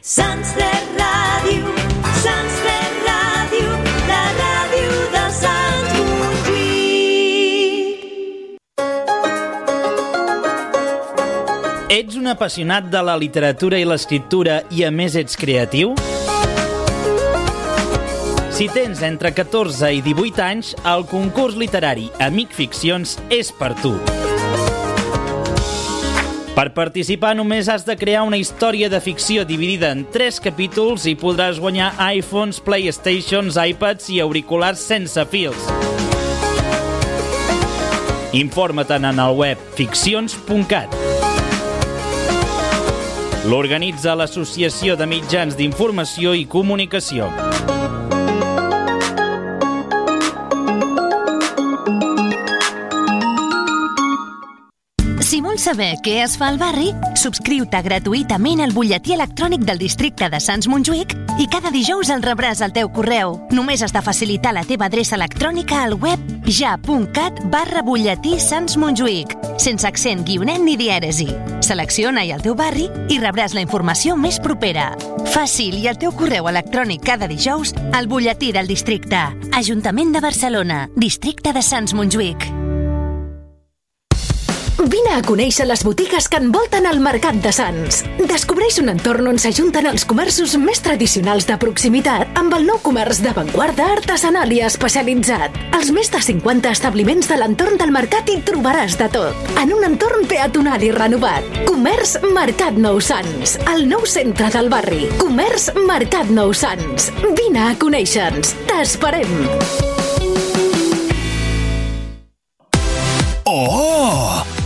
Sants de Ràdio, Sants de Ràdio, la ràdio de Sants Montjuïc. Ets un apassionat de la literatura i l'escriptura i a més ets creatiu? Si tens entre 14 i 18 anys, el concurs literari Amic Ficcions és per tu. Per participar només has de crear una història de ficció dividida en 3 capítols i podràs guanyar iPhones, Playstations, iPads i auriculars sense fils. Informa-te'n en el web ficcions.cat. L'organitza l'Associació de Mitjans d'Informació i Comunicació. Vols saber què es fa al barri, subscriu-te gratuïtament al butlletí electrònic del districte de Sants Montjuïc i cada dijous el rebràs al teu correu. Només has de facilitar la teva adreça electrònica al web ja.cat barra butlletí Sants Montjuïc, sense accent guionet ni dièresi. Selecciona-hi el teu barri i rebràs la informació més propera. Fàcil i al teu correu electrònic cada dijous al butlletí del districte. Ajuntament de Barcelona, districte de Sants Montjuïc. Vine a conèixer les botigues que envolten el Mercat de Sants. Descobreix un entorn on s'ajunten els comerços més tradicionals de proximitat amb el nou comerç d'avantguarda, artesanal i especialitzat. Als més de 50 establiments de l'entorn del mercat hi trobaràs de tot. En un entorn peatonal i renovat. Comerç Mercat Nou Sants, el nou centre del barri. Comerç Mercat Nou Sants. Vine a conèixer-nos. T'esperem. Oh!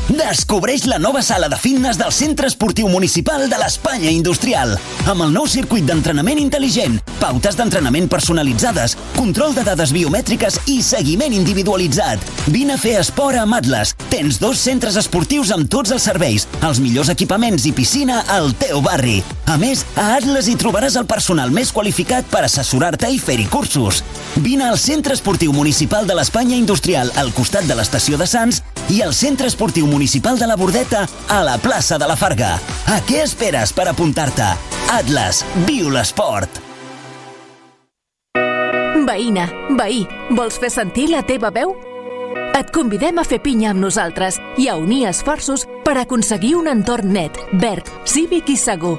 Descobreix la nova sala de fitness del Centre Esportiu Municipal de l'Espanya Industrial. Amb el nou circuit d'entrenament intel·ligent, pautes d'entrenament personalitzades, control de dades biomètriques i seguiment individualitzat. Vine a fer esport amb Atlas. Tens dos centres esportius amb tots els serveis, els millors equipaments i piscina al teu barri. A més, a Atlas hi trobaràs el personal més qualificat per assessorar-te i fer-hi cursos. Vine al Centre Esportiu Municipal de l'Espanya Industrial al costat de l'estació de Sants i al Centre Esportiu Municipal de la Bordeta a la plaça de la Farga. A què esperes per apuntar-te? Atlas, viu l'esport! Veïna, veí, vols fer sentir la teva veu? Et convidem a fer pinya amb nosaltres i a unir esforços per aconseguir un entorn net, verd, cívic i segur.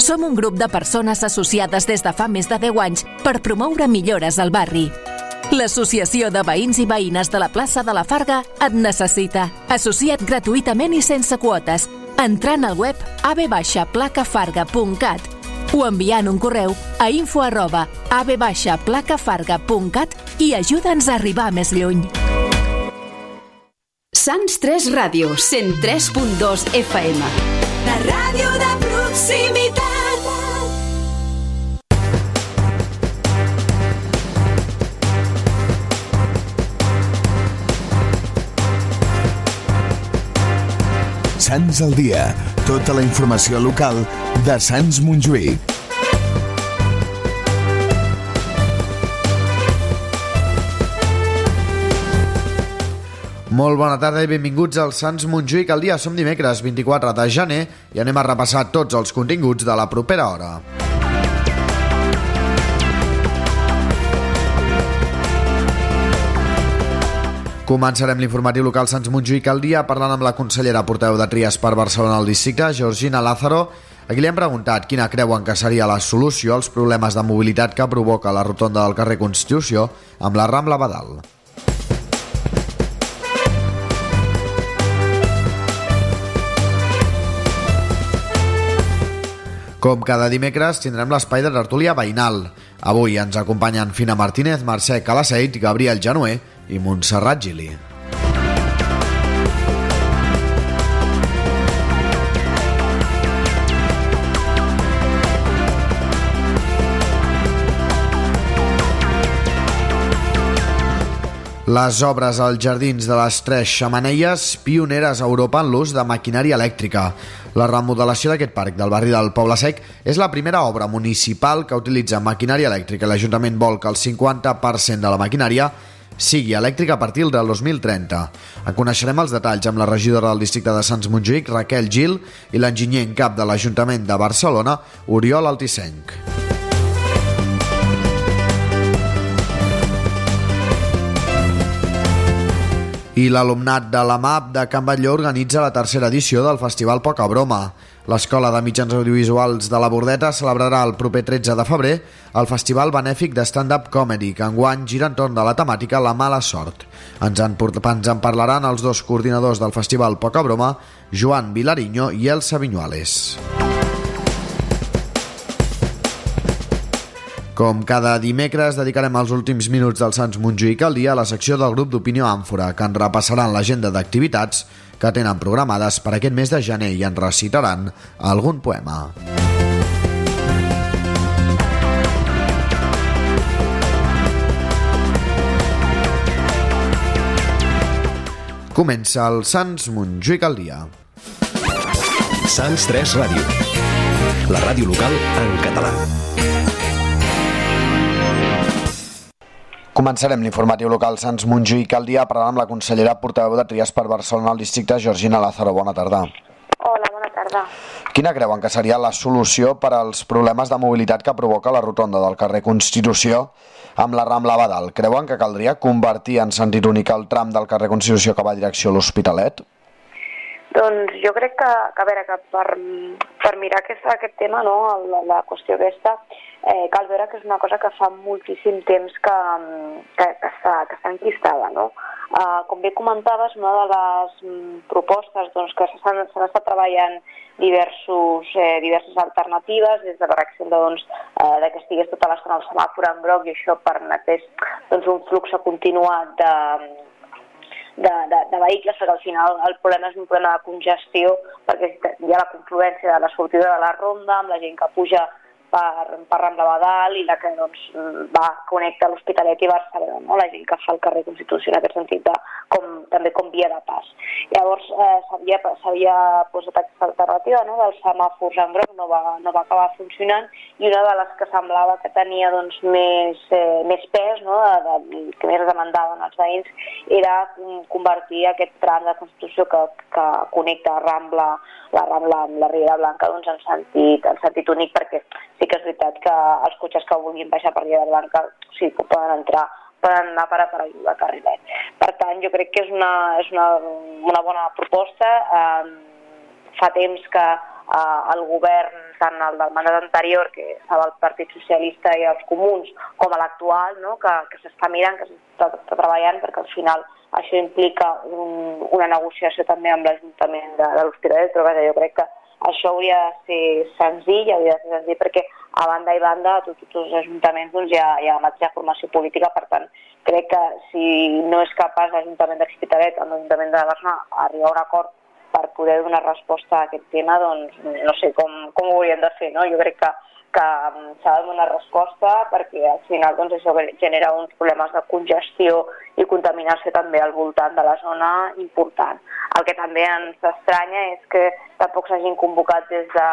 Som un grup de persones associades des de fa més de 10 anys per promoure millores al barri. L'Associació de Veïns i Veïnes de la plaça de la Farga et necessita. Associa't gratuïtament i sense quotes, entrant al web abbaixaplacafarga.cat o enviant un correu a info arroba abbaixaplacafarga.cat i ajuda'ns a arribar més lluny. Sants 3 Ràdio, 103.2 FM. La ràdio de proximitat. Sants al dia. Tota la informació local de Sants Montjuïc. Molt bona tarda i benvinguts al Sants Montjuïc al dia. Som dimecres 24 de gener i anem a repassar tots els continguts de la propera hora. Començarem l'informatiu local Sants Montjuïc al dia parlant amb la consellera porteu de Trias per Barcelona al districte, Georgina Lázaro, a qui li hem preguntat quina creuen que seria la solució als problemes de mobilitat que provoca la rotonda del carrer Constitució amb la Rambla Badal. Com cada dimecres tindrem l'espai de tertúlia veïnal. Avui ens acompanyen Fina Martínez, Mercè Calaceit, Gabriel Janué i Montserrat Gili. Les obres als jardins de les Tres Xamanelles, pioneres a Europa en l'ús de maquinària elèctrica. La remodelació d'aquest parc del barri del Poble Sec és la primera obra municipal que utilitza maquinària elèctrica. L'Ajuntament vol que el 50% de la maquinària sigui elèctrica a partir del 2030. En coneixerem els detalls amb la regidora del districte de Sants Montjuïc, Raquel Gil, i l'enginyer en cap de l'Ajuntament de Barcelona, Oriol Altisenc. I l'alumnat de la MAP de Can Batlló organitza la tercera edició del Festival Poca Broma. L'Escola de Mitjans Audiovisuals de la Bordeta celebrarà el proper 13 de febrer el Festival Benèfic de Stand-Up Comedy, que enguany gira entorn de la temàtica La mala sort. Ens en, ens en parlaran els dos coordinadors del Festival Poca Broma, Joan Vilariño i Elsa Viñuales. Com cada dimecres, dedicarem els últims minuts del Sants Montjuïc al dia a la secció del grup d'Opinió Àmfora, que en repassaran l'agenda d'activitats que tenen programades per aquest mes de gener i en recitaran algun poema. Comença el Sants Montjuïc al dia. Sants 3 Ràdio. La ràdio local en català. Començarem l'informatiu local Sants Montjuïc al dia parlant amb la consellera portaveu de Trias per Barcelona al districte, Georgina Lázaro. Bona tarda. Hola, bona tarda. Quina creuen que seria la solució per als problemes de mobilitat que provoca la rotonda del carrer Constitució amb la Rambla Badal? Creuen que caldria convertir en sentit únic el tram del carrer Constitució que va a direcció a l'Hospitalet? Doncs jo crec que, que a veure, que per, per mirar aquest, aquest tema, no, la, la qüestió aquesta, eh, cal veure que és una cosa que fa moltíssim temps que, que, que, està, que està enquistada, no? Uh, com bé comentaves, una de les mm, propostes doncs, que s'han estat treballant diversos, eh, diverses alternatives, des de, per exemple, doncs, eh, de que estigués tota l'estona el semàfor en groc i això permetés doncs, un flux continuat de, de, de, de vehicles, perquè al final el problema és un problema de congestió, perquè hi ha la confluència de la sortida de la ronda amb la gent que puja per, per Rambla Badal i la que doncs, va connecta l'Hospitalet i Barcelona, no? la gent que fa el carrer Constitució en aquest sentit, de, com, també com via de pas. Llavors eh, s'havia posat aquesta alternativa no? dels semàfors en groc, no va, no va acabar funcionant i una de les que semblava que tenia doncs, més, eh, més pes, no? de, de, que més demandaven els veïns, era convertir aquest tram de Constitució que, que connecta Rambla, la Rambla amb la Riera Blanca doncs, en, sentit, en sentit únic perquè sí que és veritat que els cotxes que vulguin baixar per Riera Blanca o sigui, poden entrar poden anar per, per a carrilet. Per tant, jo crec que és una, és una, una bona proposta. Eh, fa temps que eh, el govern, tant el del mandat anterior, que estava el Partit Socialista i els Comuns, com a l'actual, no? que, que s'està mirant, que s'està treballant, perquè al final això implica un, una negociació també amb l'Ajuntament de, de l'Hospitalet, però vaja, jo crec que això hauria de ser senzill, hauria de ser senzill perquè a banda i banda a tots, tots els ajuntaments doncs, hi, ha, hi ha la mateixa formació política, per tant crec que si no és capaç l'Ajuntament d'Hospitalet amb l'Ajuntament de Barcelona arribar a un acord per poder donar resposta a aquest tema, doncs no sé com, com ho hauríem de fer, no? Jo crec que, que s'ha de donar resposta perquè al final doncs, això genera uns problemes de congestió i contaminació també al voltant de la zona important. El que també ens estranya és que tampoc s'hagin convocat des de,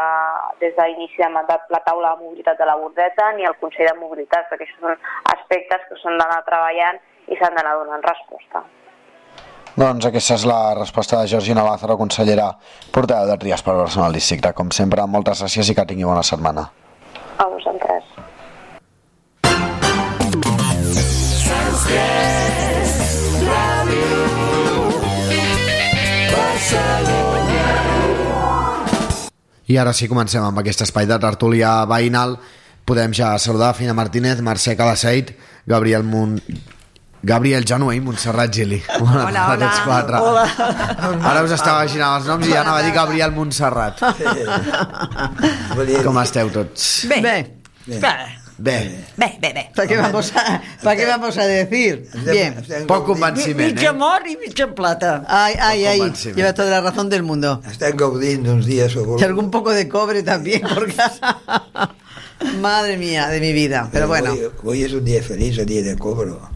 des d'inici de mandat la taula de mobilitat de la Bordeta ni el Consell de Mobilitat, perquè això són aspectes que s'han d'anar treballant i s'han d'anar donant resposta. Doncs aquesta és la resposta de Georgina Lázaro, consellera portaveu de Trias per Barcelona al districte. Com sempre, moltes gràcies i que tingui bona setmana. A vosaltres. I ara sí, comencem amb aquest espai de tertúlia veïnal. Podem ja saludar Fina Martínez, Mercè Calaceit, Gabriel Munt... Gabriel Januey, Montserrat Gili. Hola, tarda a tots hola. quatre. Hola. Ara us estava girant els noms i ja anava a dir Gabriel Montserrat. Com esteu tots? Bé. Bé. Bé. Bé, bé, bé. ¿Para qué vamos a, para qué vamos a decir? Bien. Poc convenciment, Mitja eh? amor y mitja plata. Ay, ay, ay. Lleva toda la razón del mundo. Están gaudiendo unos días o Y algún poco de cobre también, porque... Madre mía, de mi vida. Pero bueno. Hoy, hoy es un día feliz, un día de cobro.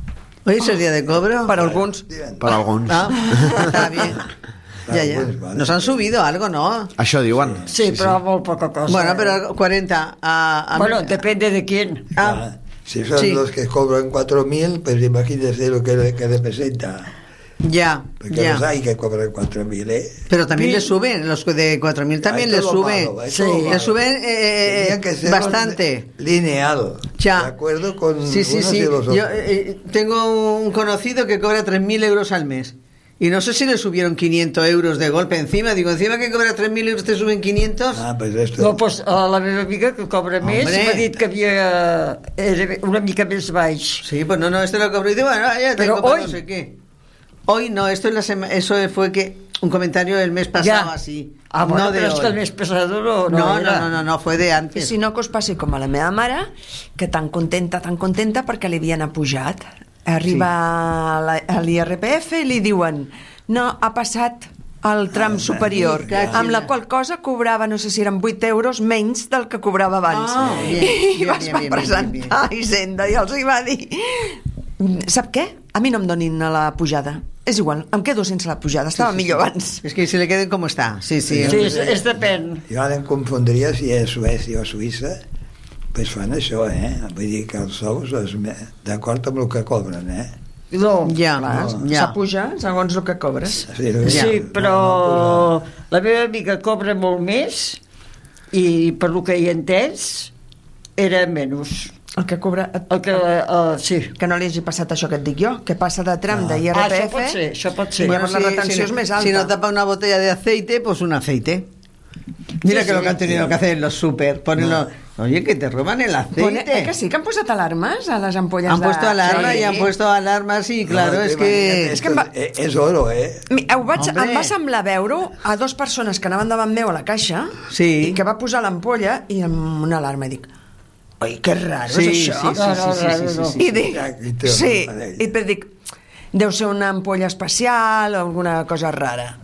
¿Hoy es el día de cobro? Para algunos. Per alguns. Ah, está bien. Ya, ya. Nos han subido algo, ¿no? Això diuen. Sí, però molt poca cosa. Bueno, pero 40 a, a Bueno, depende de quién. Ah, Si son Sí. los que cobran 4.000, pues imagínese lo que, que representa. Ya, Porque ya. los hay que cobran 4.000, ¿eh? Pero también Sí. le suben, los de 4.000 también le suben. malo, todo le suben eh, Tendría que ser bastante. Lineal. Ya. ¿De acuerdo con Sí, sí, sí. y los otros? Yo eh, tengo un conocido que cobra 3.000 euros al mes. Y no sé si le subieron 500 euros de golpe encima. Digo, encima que cobra 3.000 euros te suben 500. Ah, pues esto... No, doncs a la meva amiga, que cobra més, Hombre. m'ha dit que havia, era una mica més baix. Sí, pues no, no, esto lo cobró y dice, bueno, ya Pero tengo para hoy- no sé qué. Hoy no, esto es la sema- eso fue que un comentario del mes pasado Ya. así. Ah, bueno, no de però és que el mes passat no, no, No, no, era. no, no, no, fue de antes. si no que us passi com a la meva mare, que tan contenta, tan contenta perquè li havien apujat. Arriba a la- a l'IRPF i li diuen no, ha passat al tram superior, amb la qual cosa cobrava, no sé si eren 8 euros menys del que cobrava abans. Ah, bien, I bien, vas bien, va bien, presentar bien, a Hisenda i els hi va dir sap què? A mi no em donin la pujada. És igual, em quedo sense la pujada. Estava millor abans. Es que se le queden como está. Sí, sí. Sí, és, és depèn. Jo ara em confondria si és Suècia o Suïssa, pues fan això, eh? Vull dir que els sous, és d'acord amb el que cobren, eh? No, Ja, Clar, ja. S'apuja segons el que cobres. Sí, Sí, però la meva amiga cobra molt més i per lo que he entès era menys. El que cobra... El que, uh, sí. Que no li hagi passat això que et dic jo, que passa de tram de Ah, IRPF... això pot ser, això pot ser. I llavors la retenció és no- més alta. Si no tapa una botella de aceite, pues un aceite. Mira Sí, que lo sí. que han tenido que hacer en los super. Ponerlo. Oye, que te roban el aceite. Pone, eh, que sí, que han posat alarmes a les ampolles Han de... puesto alarma Sí. y han puesto alarmas y claro, es que... És que em va- És, oro, eh? Ho vaig, Hombre. em va semblar veure a dos persones que anaven davant meu a la caixa Sí. i que va posar l'ampolla i amb una alarma i dic oi, que raro Sí, és això sí, sí, sí, sí, sí, sí, sí. i dic, sí, una parella. i per dic deu ser una ampolla especial o alguna cosa rara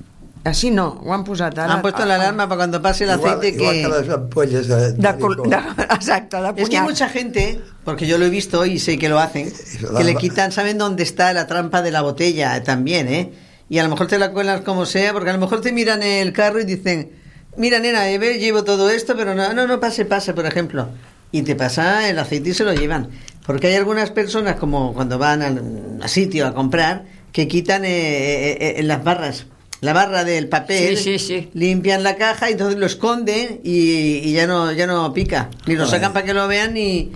així no, ho han posat ara Han puesto la alarma para cuando pase el aceite igual que... que les ampolles de, de, cul- de, exacte, de Es que hay mucha gente, porque yo lo he visto y sé que lo hacen, que le quitan, saben dónde está la trampa de la botella también, ¿eh? Y a lo mejor te la cuelas como sea, porque a lo mejor te miran el carro y dicen, mira nena, llevo todo esto, pero no, no, no, pase, pase, por ejemplo. Y te pasa el aceite y se lo llevan. Porque hay algunas personas, como cuando van al, a sitio a comprar, que quitan eh, eh, eh, las barras. La barra del papel, Sí, sí, sí. limpian la caja y entonces lo esconden y, y ya no ya no pica. Ni lo sacan para que lo vean ni...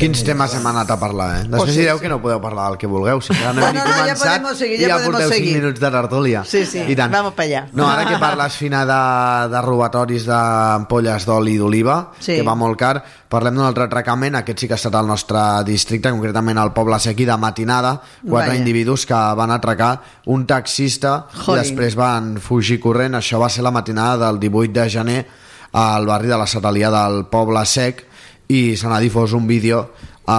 Quins temes hem anat a parlar, eh? Després direu que no podeu parlar del que vulgueu, si no No, no, ja començat podemos seguir, ja ja porteu 5 seguir. minuts de tertúlia. Sí, sí, I tant. vamos allá. No, ara que parles, Fina, de, de robatoris d'ampolles d'oli d'oliva, Sí. que va molt car, parlem d'un altre atracament, aquest sí que ha estat al nostre districte, concretament al poble Sequi de matinada, quatre Vaja. individus que van atracar un taxista Jolín. i després van fugir corrent, això va ser la matinada del 18 de gener al barri de la Satalia del poble Sec i se n'ha difós un vídeo eh,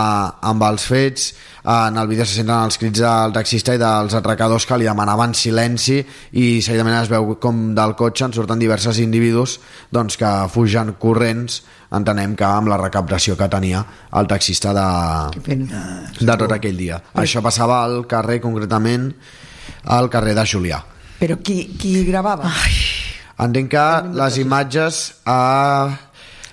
amb els fets. En el vídeo se senten els crits del taxista i dels atracadors que li demanaven silenci i seguidament es veu com del cotxe en surten diversos individus doncs, que fugen corrents entenem que amb la recaptació que tenia el taxista de, de tot aquell dia. Això passava al carrer concretament al carrer de Julià. Però qui, qui gravava? Entenc que les imatges eh,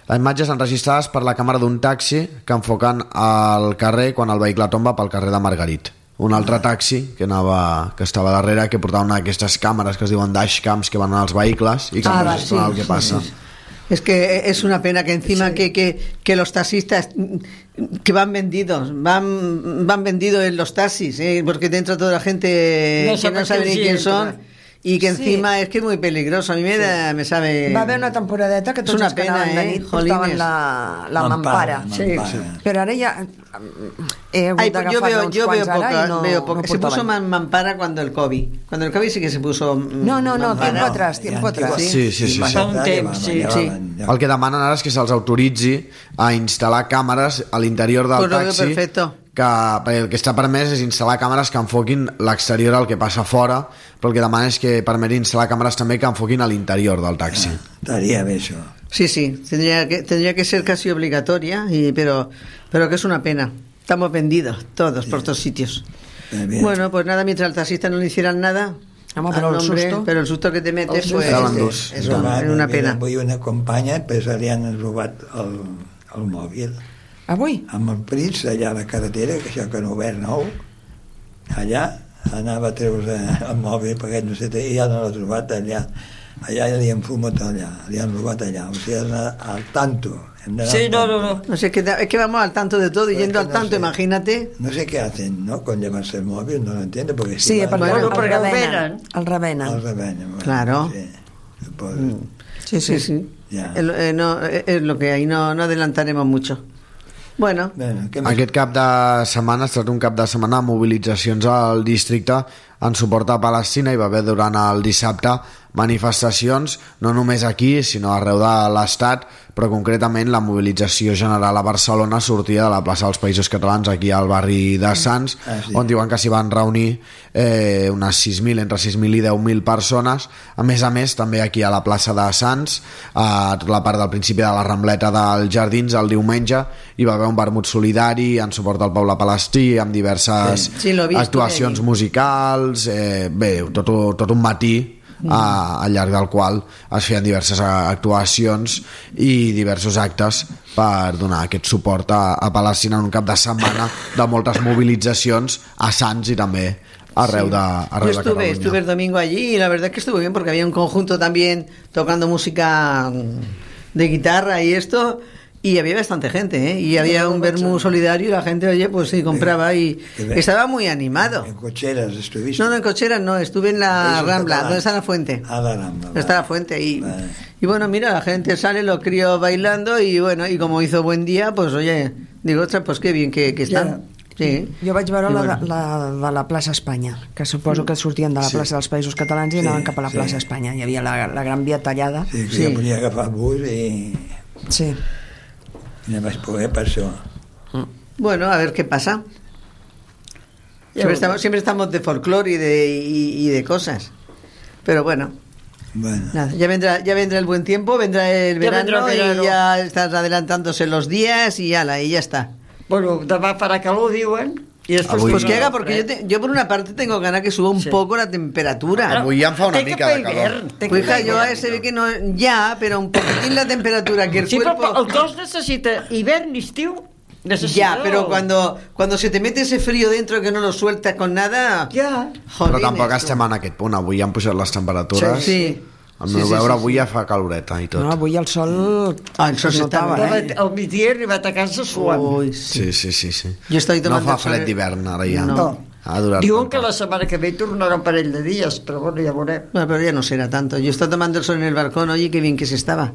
les imatges enregistrades per la càmera d'un taxi que enfoquen al carrer quan el vehicle tomba pel carrer de Margarit un altre taxi que, anava, que estava darrere que portava una d'aquestes càmeres que es diuen dashcams que van als vehicles i que Ah, enregistren sí, el que sí, passa sí. Es que es una pena que encima que, que, que los taxistas que van vendidos, van, van vendidos en los taxis, ¿eh? porque dentro toda la gente No que no sabe ni quién sí, son. Y que Sí. encima es que es muy peligroso. A mí me, da- me sabe... Va haver una temporadeta que tots una els que pena, anaven de eh? nit portaven la, la Mampara, mampara. mampara. Sí. Però ara ja he hagut Ay, pues yo veo, yo veo poca, no, veo poca. no se puso man- mampara cuando el COVID. Cuando el COVID sí que se puso. mm, No, no, no, mampara. tiempo atrás, tiempo atrás. Sí, sí, sí. Fa un temps, sí. Sí. el que demanen ara és que se'ls autoritzi a instal·lar càmeres a l'interior del veo taxi perfecto. Que perquè el que està permès és instal·lar càmeres que enfoquin l'exterior al que passa fora però el que demana és que permeti instal·lar càmeres també que enfoquin a l'interior del taxi Estaria bé això. Sí, sí, tendría que, tendría que ser casi obligatoria, y, pero, pero que es una pena. Estamos vendidos todos por todos sitios. bien. Bueno, pues nada, mientras al taxista no le hicieran nada. Vamos, pero el hombre, susto. Pero el susto que te metes, El pues. es, es una, es una pena. Avui una companya pues, li han robat el, el mòbil. Avui? Amb el Prits, allà a la carretera, que això que han obert nou, allà anava a treure el mòbil perquè no sé, i ja no l'ha trobat allà. Allà li han fumat allà, li han robat allà. O sigui, al tanto. Sí, al no, no, no. No sé, que, es que vamos al tanto de todo y yendo al no tanto, sé. imagínate. No sé qué hacen, ¿no? Con llevarse el móvil, no lo entiendo. Porque Sí, van- perquè Bueno, el, perquè el revenen. venen. El revenen. El revenen, bueno, Claro. Sí. Pues, Sí, sí. Sí, sí. Ya. Es, lo- eh, no, eh, es lo que hay, no, no adelantaremos mucho. Bueno, més? Aquest cap de setmana ha estat un cap de setmana amb mobilitzacions al districte en suport a Palestina i va haver durant el dissabte manifestacions no només aquí sinó arreu de l'estat però concretament la mobilització general a Barcelona sortia de la plaça dels Països Catalans aquí al barri de Sants Ah, sí. on diuen que s'hi van reunir eh, unes 6.000, entre 6.000 i 10.000 persones a més a més també aquí a la plaça de Sants a la part del principi de la Rambleta dels Jardins el diumenge hi va haver un vermut solidari en suport al poble palestí amb diverses Sí, he visto, actuacions eh. musicals eh, bé, tot, tot un matí Mm. a, al llarg del qual es feien diverses a- actuacions i diversos actes per donar aquest suport a, a Palestina en un cap de setmana de moltes mobilitzacions a Sants i també arreu Sí. de, yo arreu de estuve, Catalunya. estuve el domingo allí y la verdad es que estuvo bien porque había un conjunto también tocando música de guitarra y esto y había bastante gente, ¿eh? Y había un vermú solidario y la gente, oye, pues sí, compraba y qué bien. estaba muy animado. En cocheras estuviste. No, no, en cocheras no, estuve en la Rambla, donde está la fuente. A la Rambla. Está la fuente y, y bueno, mira, la gente sale, los críos bailando y bueno, y como hizo buen día, pues oye, digo, ostras, pues qué bien que, que están. Sí. Jo vaig veure la, bueno. la, de la plaça Espanya, que suposo que sortien de la Sí. plaça dels Països Catalans i Sí, anaven cap a la sí. plaça Espanya. Hi havia la, la gran via tallada. Sí, que sí. jo podia agafar bus i, Sí. Vaig poder per això. Bueno, a ver qué pasa. Siempre estamos, siempre estamos de folclore y de, y, y de cosas. Pero bueno, Bueno, nada, ya vendrá, ya vendrá el buen tiempo, vendrá el Ya verano, vendrá el verano. y ya estás adelantándose los días y ala, y ya está. Bueno, demà farà calor, diuen, i després... Avui- Pues que haga, porque yo, te- yo por una parte tengo ganas que suba un Sí. poco la temperatura. Avui ja en fa una que mica de calor. que Pues a hivern. ese ve que no, ya, pero un poquitín la temperatura, que el Sí, però cuerpo... el cos necessita hivern i estiu. Necessita... Ya, pero cuando, cuando se te mete ese frío dentro que no lo sueltas con nada... Ja. Però jolines, tampoc tu. estem en aquest punt. Avui ja han pujat les temperatures. Sí. Sí, meu sí, veure sí, avui sí. ja fa caloreta i tot. No, avui el sol, Ah, el sol es s'està notava, eh? Al migdia he arribat a casa suant. Uy, sí. Sí, sí, sí. sí. Jo estoy no fa el fred d'hivern ara ja. No. Ha durat Diuen que la setmana que ve tornarà un parell de dies, però bueno, ja veurem. Bueno, pero ya no será tanto. Yo estoy tomando el sol en el balcón, oye, qué bien que se estaba.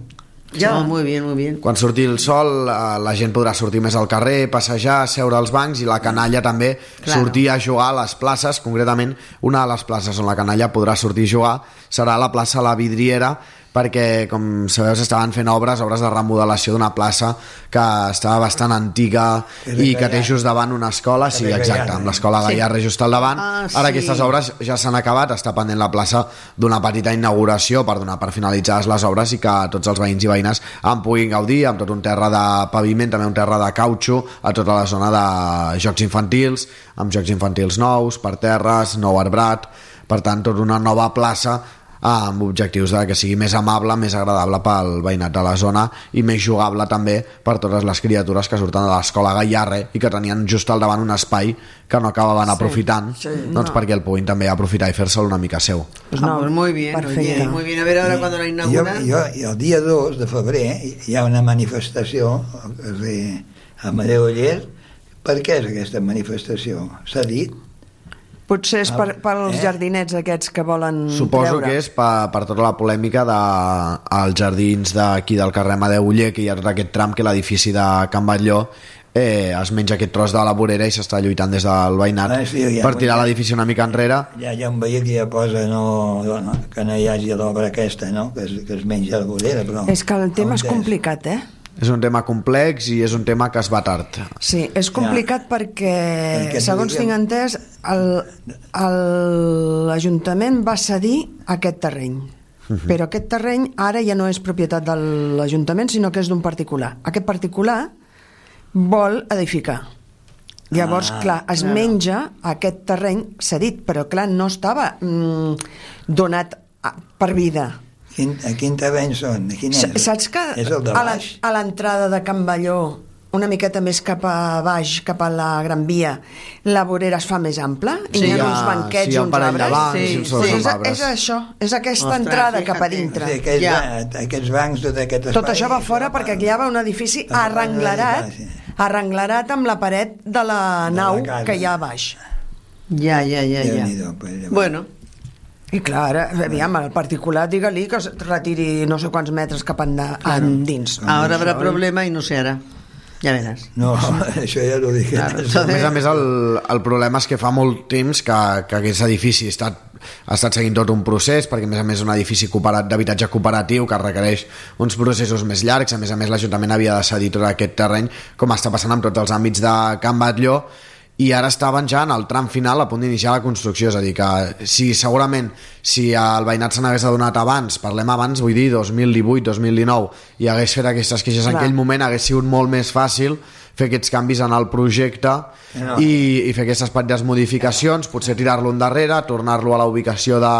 Ya. No, muy bien, muy bien. Quan surti el sol, eh, la gent podrà sortir més al carrer, passejar, seure als bancs i la canalla també Claro. sortir a jugar a les places. Concretament, una de les places on la canalla podrà sortir a jugar serà la plaça La Vidriera, perquè, com sabeu, s'estaven fent obres, obres de remodelació d'una plaça que estava bastant antiga i que té just davant una escola, sí, exacte, amb l'escola Sí. Gaiarre just al davant. Ah, Ara sí. aquestes obres ja s'han acabat, està pendent la plaça d'una petita inauguració per donar per finalitzades les obres i que tots els veïns i veïnes en puguin gaudir amb tot un terra de paviment, també un terra de cautxo a tota la zona de jocs infantils, amb jocs infantils nous, per terres, nou arbrat, per tant, tot una nova plaça amb objectius de que sigui més amable, més agradable pel veïnat de la zona i més jugable també per totes les criatures que surten de l'escola Gaiarre i que tenien just al davant un espai que no acabaven aprofitant sí, doncs perquè el puguin també aprofitar i fer-se'l una mica seu. Pues no, pues muy bien, perfecte. oye, muy bien. A ver ahora cuando la jo, inauguran. jo, i el dia 2 de febrer hi ha una manifestació al carrer Amadeu Oller. Per què és aquesta manifestació? S'ha dit? Potser és per, Ah, pels eh? jardinets aquests que volen Suposo treure. que és per, per tota la polèmica de, als jardins d'aquí del carrer Amadeu Uller, que hi ha tot aquest tram que l'edifici de Can Batlló eh, es menja aquest tros de la vorera i s'està lluitant des del veïnat Ah, sí, ja, per tirar ja. l'edifici una mica enrere Ja hi ha un veí que ja posa no, no, que no hi hagi l'obra aquesta, no? que, es, que es menja la vorera. Però És que el tema és complicat, eh? És un tema complex i és un tema que es va tard Sí, és complicat perquè, Perquè segons tinc entès, el- el- l'Ajuntament va cedir aquest terreny. Però aquest terreny ara ja no és propietat de l'Ajuntament, sinó que és d'un particular. Aquest particular vol edificar. Llavors, Ah, clar, es claro. menja aquest terreny cedit, però clar, no estava mm, donat a, per vida. Quin, a quin terreny són? Quin és? Saps que És el de a la- baix? a l'entrada de Can Balló una miqueta més cap a baix, cap a la Gran Via, la vorera es fa més ampla i Sí, hi ha hi ha- uns banquets sí, i uns de arbres. bancs i uns sols és, és això, és aquesta Ostres, entrada cap a dintre. Sí, aquests, Ja. ja. aquests bancs, tot aquest espai... Tot això va fora perquè aquí hi havia un edifici arrenglerat, arrenglerat amb la paret de la nau casa. que hi ha a baix. Ja, ja, ja, ja. Pues, llavors. Bueno, I clar, ara, aviam, el particular, digue-li que es retiri no sé quants metres cap enda, endins. ahora habrá problema y no sé ara. Ja veràs. No, això ja ho dic. Claro, A més a més, el, el problema és que fa molt temps que, que aquest edifici ha estat, ha estat seguint tot un procés, perquè a més a més és un edifici cooperat d'habitatge cooperatiu que requereix uns processos més llargs, a més a més l'Ajuntament havia de cedir tot aquest terreny, com està passant amb tots els àmbits de Can Batlló, i ara estaven ja en el tram final a punt d'iniciar la construcció, és a dir, que si segurament si el veïnat se n'hagués adonat abans, parlem abans, vull dir 2018-2019, i hagués fet aquestes queixes en Clar. aquell moment, hagués sigut molt més fàcil fer aquests canvis en el projecte No. i, i fer aquestes petites modificacions, potser tirar-lo endarrere, tornar-lo a la ubicació de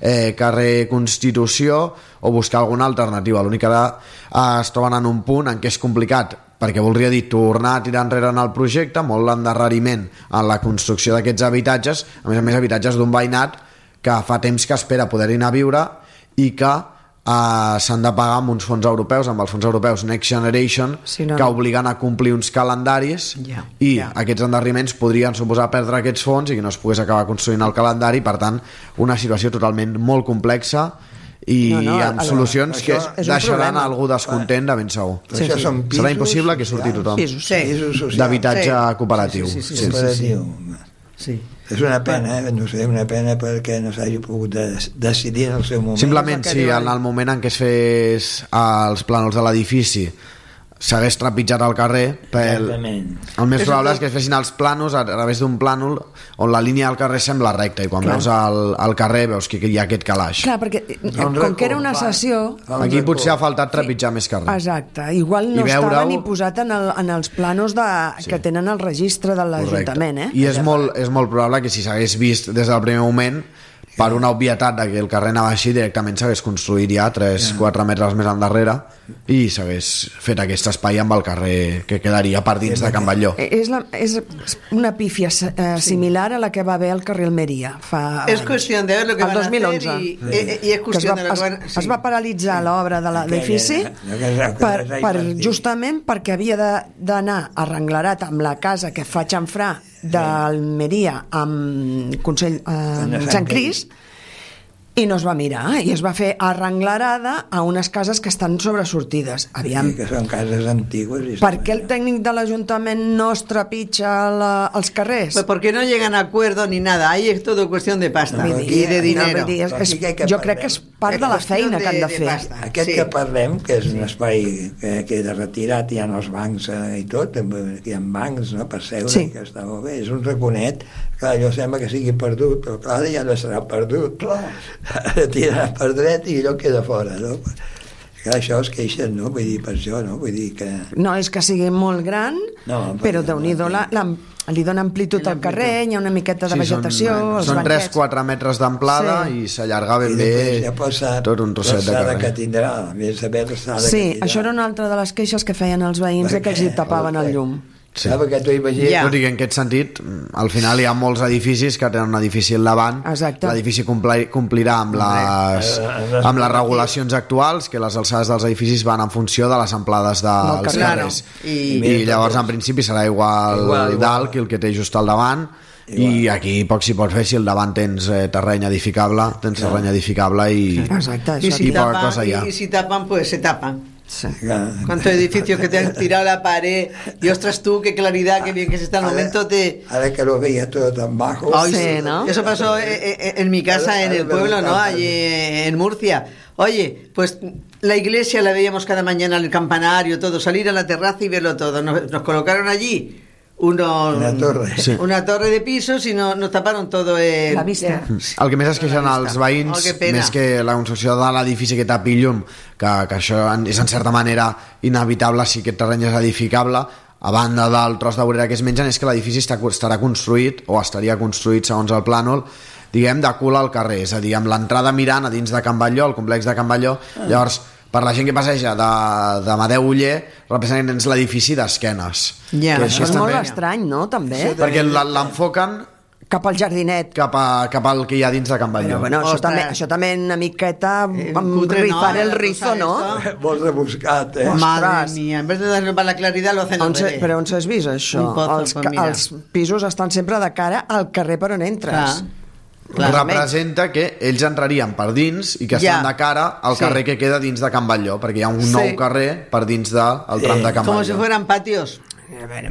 eh, carrer Constitució o buscar alguna alternativa. L'únic que ara eh, es troben en un punt en què és complicat perquè voldria dir tornar a tirar enrere en el projecte, molt l'endarreriment en la construcció d'aquests habitatges, a més a més habitatges d'un veïnat que fa temps que espera poder-hi anar a viure i que eh, s'han de pagar amb uns fons europeus, amb els fons europeus Next Generation, Sí, no, que obliguen a complir uns calendaris Ja, i ja. aquests endarriments podrien suposar perdre aquests fons i que no es pogués acabar construint el calendari, per tant, una situació totalment molt complexa i No, no, amb el- solucions que deixaran problema. algú descontent de ben segur. Però això són pisos Serà impossible que surti tothom. Sí. D'habitatge Sí. cooperatiu. Sí, sí, sí, Sí, sí, sí. Sí. És una pena, eh? no sé, una pena perquè no s'hagi pogut de decidir en el seu moment. Simplement, si diuen. en el moment en què es fes els plànols de l'edifici s'hagués trepitjat al carrer pel... Exactament. el més És probable és que es fessin els plànols a través d'un plànol on la línia del carrer sembla recta i quan Clar. veus el, el carrer veus que hi ha aquest calaix Clar, perquè eh, un com que era una sessió... aquí record. potser ha faltat trepitjar més carrer Exacte, igual no estava ni posat en, el, en els planos de, Sí. que tenen el registre de l'Ajuntament, eh? i és molt, és molt probable que si s'hagués vist des del primer moment per una obvietat de que el carrer anava així directament s'hagués construït ja 3-4 metres més endarrere i s'hagués fet aquest espai amb el carrer que quedaria per dins de Can Batlló Eh, És, la, és una pífia eh, similar a la que va haver al carrer Almeria fa Es anys. cuestión de ver lo que El van a 2011. hacer y, y- y es que es cuestión va, de es, que van es va paralitzar l'obra de l'edifici per, per, justament perquè havia de- d'anar arrenglerat amb la casa que fa xamfrà d'Almeria amb Consell eh, Sant Sant Cris i no es va mirar i es va fer arrenglerada a unes cases que estan sobresortides. Aviam, Sí, que són cases antigues. I per què el tècnic de l'Ajuntament no es trepitja la, els carrers? Pues porque no llegan a acuerdo ni nada. Ahí es todo cuestión de pasta y dir, de no, dinero. vull dir, és, és, que- que jo crec que és part de la feina que han de de- de fer. pasta. Aquest Sí. que parlem, que és un espai que queda retirat, hi ha els bancs eh, i tot, hi ha bancs no, per seure, Sí. que està molt bé, és un raconet, clar, allò sembla que sigui perdut, però clar, ja no serà perdut, clar, tira per dret i allò queda fora, no? Clar, això es queixen, no? Vull dir, per això, no? Vull dir que... No és que sigui molt gran, No, però perquè déu nhi la, la, li dona amplitud al carrer, hi ha una miqueta de vegetació, són, els són banquets... 3-4 metres d'amplada Sí. i s'allarga ben I bé ja posa tot un trosset de l'alçada que carrer tindrà, més l'alçada Sí, que tindrà. això era una altra de les queixes que feien els veïns de que els hi tapaven el llum. Sí. Clar, perquè tu imagines... Ja. I que en aquest sentit, al final hi ha molts edificis que tenen un edifici al davant. L'edifici compli, complirà amb les, Hombre, amb les regulacions actuals, que les alçades dels edificis van en funció de les amplades dels carrer. carrers. Claro. I, I- I llavors, en principi, serà igual, Igual, igual. dalt que el que té just al davant. I aquí poc s'hi pot fer si al davant tens eh, terreny edificable, tens terreny edificable i, Exacte, Y això. si, Y poca tapan, cosa ya. y, y si tapan, pues se tapan. Sí. ¿Cuántos edificios que te han tirado la pared? Y ostras tú, qué claridad, qué bien que se está el Ara- momento de... Ara que lo veia todo tan bajo... Ay, Sí, ¿no? Eso pasó eh, eh, en mi casa, en el pueblo, ¿no? Allí en Murcia. Oye, pues la iglesia la veíamos cada mañana, el campanario, todo, salir a la terraza y verlo todo. Nos, nos colocaron allí unos, Una torre. Sí. una torre de pisos y no- nos taparon todo el... La vista. El que més es queixen els veïns, Oh, que més que la construcció de l'edifici que tapi llum, que, que això és en certa manera inevitable si aquest terreny és edificable, a banda del tros de vorera que es mengen, és que l'edifici estarà construït, o estaria construït segons el plànol, diguem, de cul al carrer, és a dir, amb l'entrada mirant a dins de Can Batlló, el complex de Can Batlló, llavors per la gent que passeja de, de Madeu Uller tens l'edifici d'esquenes Ja, que això és molt estrany, no?, també. perquè la- l'enfoquen cap al jardinet cap, a, cap al que hi ha dins de Can Batlló Però, bueno, això també, això també una miqueta amb cutre, rifar ¿no? el La rizo, no? Molt rebuscat, eh? Madre mía, en vez de darle para la claridad lo hacen al revés. però on s'has vist, això? Pozo, els, pues els pisos estan sempre de cara al carrer per on entres. Representa que ells entrarien per dins i que Ja. estan de cara al Sí. carrer que queda dins de Can Batlló perquè hi ha un Sí. nou carrer per dins del tram de Can Como si Batlló fueran patios.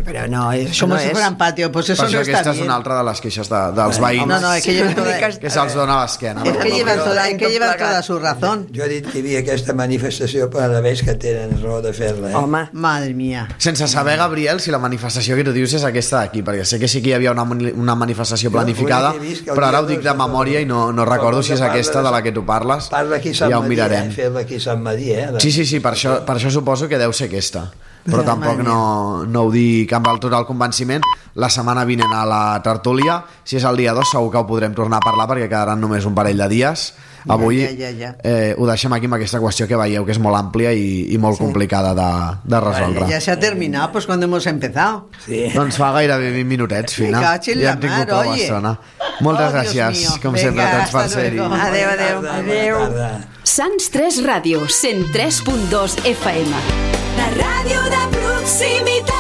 Pero no, eso Como no si es. fueran patios, pues eso no això está aquesta és bien. una altra de les queixes de, dels Bueno, veïns no, no, es que llevan toda- que se'ls dona a l'esquena Es que llevan toda, es que llevan toda su razón. Jo he dit que hi havia aquesta manifestació per a veus que tenen raó de fer-la. Eh? Home. Madre mía. sense saber, Gabriel, si la manifestació que tu dius és aquesta d'aquí, perquè sé que sí que hi havia una, una manifestació planificada, però ara ho dic de memòria i no, no recordo si és aquesta de- la que tu parles. Parla aquí a Sant ja ho Madí, mirarem. eh? fer-la aquí a Sant Madí, eh? Sí, sí, sí, per això, per això suposo que deu ser aquesta. Però tampoc no, no ho dic amb el total convenciment. La setmana vinent a la tertúlia, si és el dia 2, segur que ho podrem tornar a parlar perquè quedaran només un parell de dies. Avui Ja, ja, ja. Eh, ho deixem aquí amb aquesta qüestió que veieu que és molt àmplia i, i molt Sí. complicada de, de resoldre. Ya se ha terminado, pues cuando hemos empezado. Sí. Doncs fa gairebé 20 minutets, Fina. Ja hem tingut mar, prou estona. Moltes Oh, gràcies, com Venga, sempre, a tots per ser-hi. Adéu, adéu. Adéu. Sants 3 Ràdio, 103.2 FM. La ràdio de proximitat.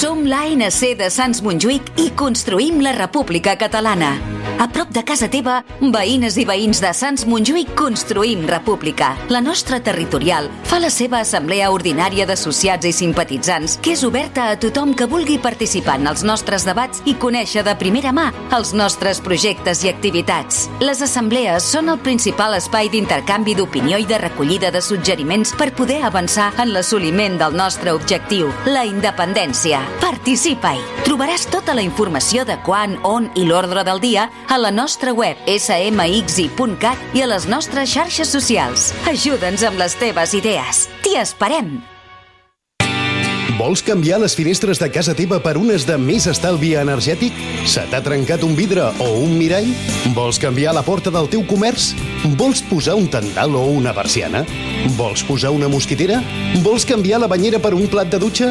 Som l'ANC de Sants Montjuïc i construïm la República Catalana. A prop de casa teva, veïnes i veïns de Sants Montjuïc construïm República. La nostra territorial fa la seva assemblea ordinària d'associats i simpatitzants, que és oberta a tothom que vulgui participar en els nostres debats i conèixer de primera mà els nostres projectes i activitats. Les assemblees són el principal espai d'intercanvi d'opinió i de recollida de suggeriments per poder avançar en l'assoliment del nostre objectiu, la independència. Participa-hi! Trobaràs tota la informació de quan, on i l'ordre del dia a la nostra web smxi.cat i a les nostres xarxes socials. Ajuda'ns amb les teves idees. T'hi esperem! Vols canviar les finestres de casa teva per unes de més estalvi energètic? Se t'ha trencat un vidre o un mirall? Vols canviar la porta del teu comerç? Vols posar un tendal o una persiana? Vols posar una mosquitera? Vols canviar la banyera per un plat de dutxa?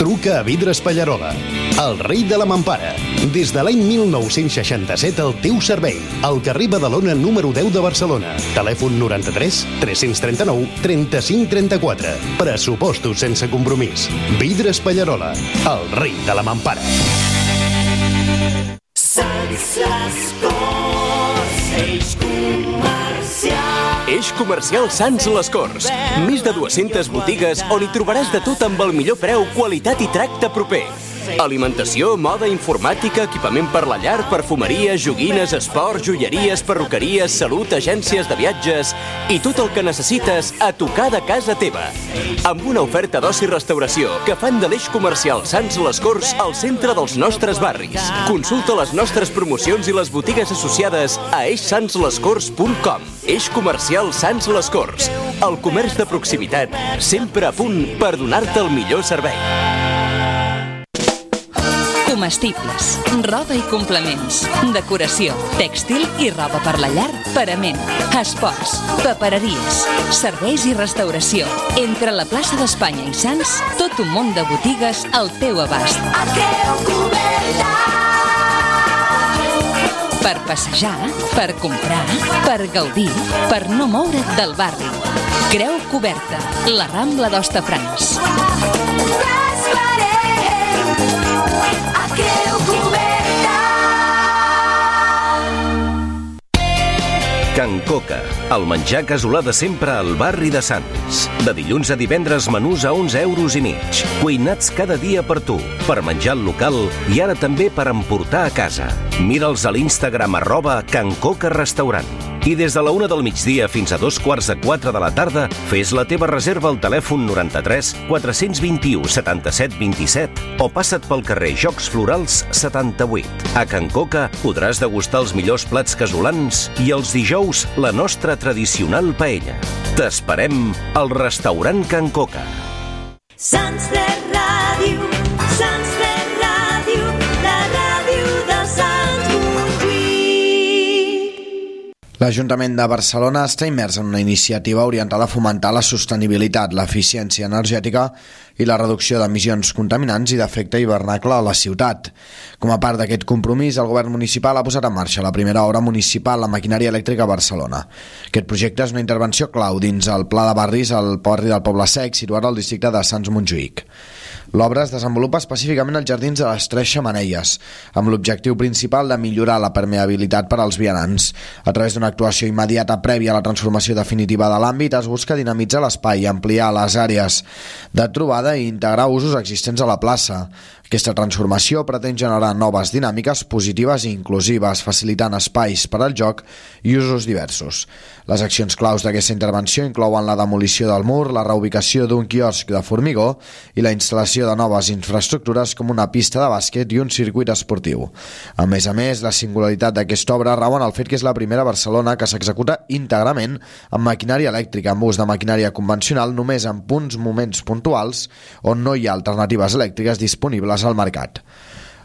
Truca a Vidres Pallarola, el rei de la mampara. Des de l'any 1967 al teu servei. Al carrer Badalona número 10 de Barcelona. Telèfon 93 339 35 34. Pressupostos sense compromís. Vidres Pallarola, el rei de la mampara. Sants les Corts, Eix comercial Sants Les Corts. Més de 200 botigues on hi trobaràs de tot amb el millor preu, qualitat i tracte proper. Alimentació, moda, informàtica, equipament per la llar, perfumeria, joguines, esport, joieries, perruqueries, salut, agències de viatges i tot el que necessites a tocar de casa teva. Amb una oferta d'oci restauració que fan de l'eix comercial Sants Les Corts al centre dels nostres barris. Consulta les nostres promocions i les botigues associades a eixsantslescorts.com. Eix comercial Sants Les Corts. El comerç de proximitat, sempre a punt per donar-te el millor servei. Comestibles, roba i complements, decoració, tèxtil i roba per la llar, parament, esports, papereries, serveis i restauració. Entre la plaça d'Espanya i Sants, tot un munt de botigues al teu abast. Per passejar, per comprar, per gaudir, per no moure't del barri. Creu coberta, la Rambla d'Hostafrancs. Can Coca, el menjar casolà de sempre al barri de Sants. De dilluns a divendres menús a 11 euros i mig. Cuinats cada dia per tu, per menjar al local i ara també per emportar a casa. Mira'ls a l'Instagram arroba Can Coca Restaurant. I des de la una del migdia fins a dos quarts de quatre de la tarda, fes la teva reserva al telèfon 93 421 77 27 o passa't pel carrer Jocs Florals 78. A Can Coca podràs degustar els millors plats casolans i els dijous la nostra tradicional paella. T'esperem al restaurant Can Coca. Sants de L'Ajuntament de Barcelona està immers en una iniciativa orientada a fomentar la sostenibilitat, l'eficiència energètica i la reducció d'emissions contaminants i d'efecte hivernacle a la ciutat. Com a part d'aquest compromís, el govern municipal ha posat en marxa la primera obra municipal, la maquinària elèctrica a Barcelona. Aquest projecte és una intervenció clau dins el Pla de Barris al barri del Poble Sec, situat al districte de Sants Montjuïc. L'obra es desenvolupa específicament als jardins de les Tres Xamanelles, amb l'objectiu principal de millorar la permeabilitat per als vianants. A través d'una actuació immediata prèvia a la transformació definitiva de l'àmbit, es busca dinamitzar l'espai, ampliar les àrees de trobada i integrar usos existents a la plaça. Aquesta transformació pretén generar noves dinàmiques positives i inclusives, facilitant espais per al joc i usos diversos. Les accions claus d'aquesta intervenció inclouen la demolició del mur, la reubicació d'un quiosc de formigó i la instal·lació de noves infraestructures com una pista de bàsquet i un circuit esportiu. A més a més, la singularitat d'aquesta obra rau en el fet que és la primera a Barcelona que s'executa íntegrament amb maquinària elèctrica, amb ús de maquinària convencional només en punts moments puntuals on no hi ha alternatives elèctriques disponibles al mercat.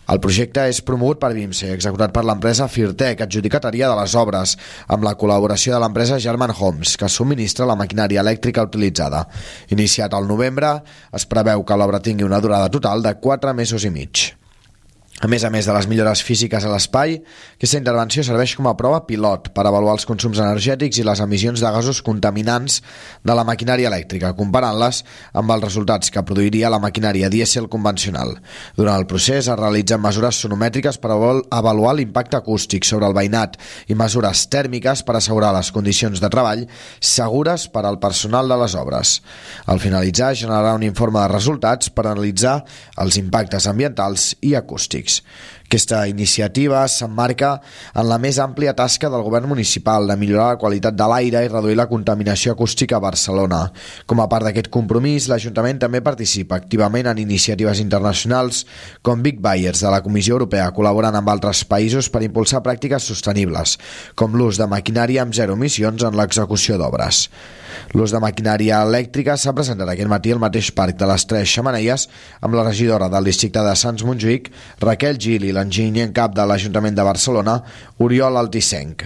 El projecte és promogut per BIMSE, executat per l'empresa Firtec, adjudicatària de les obres, amb la col·laboració de l'empresa German Homes, que subministra la maquinària elèctrica utilitzada. Iniciat al novembre, es preveu que l'obra tingui una durada total de 4 mesos i mig. A més a més de les millores físiques a l'espai, aquesta intervenció serveix com a prova pilot per avaluar els consums energètics i les emissions de gasos contaminants de la maquinària elèctrica, comparant-les amb els resultats que produiria la maquinària dièsel convencional. Durant el procés es realitzen mesures sonomètriques per avaluar l'impacte acústic sobre el veïnat i mesures tèrmiques per assegurar les condicions de treball segures per al personal de les obres. Al finalitzar, generarà un informe de resultats per analitzar els impactes ambientals i acústics públics. Aquesta iniciativa s'emmarca en la més àmplia tasca del govern municipal de millorar la qualitat de l'aire i reduir la contaminació acústica a Barcelona. Com a part d'aquest compromís, l'Ajuntament també participa activament en iniciatives internacionals com Big Buyers de la Comissió Europea, col·laborant amb altres països per impulsar pràctiques sostenibles, com l'ús de maquinària amb zero emissions en l'execució d'obres. L'ús de maquinària elèctrica s'ha presentat aquest matí al mateix parc de les Tres Xamanelles amb la regidora del districte de Sants Montjuïc, Raquel Gil i l'enginyer en cap de l'Ajuntament de Barcelona, Oriol Altissenc.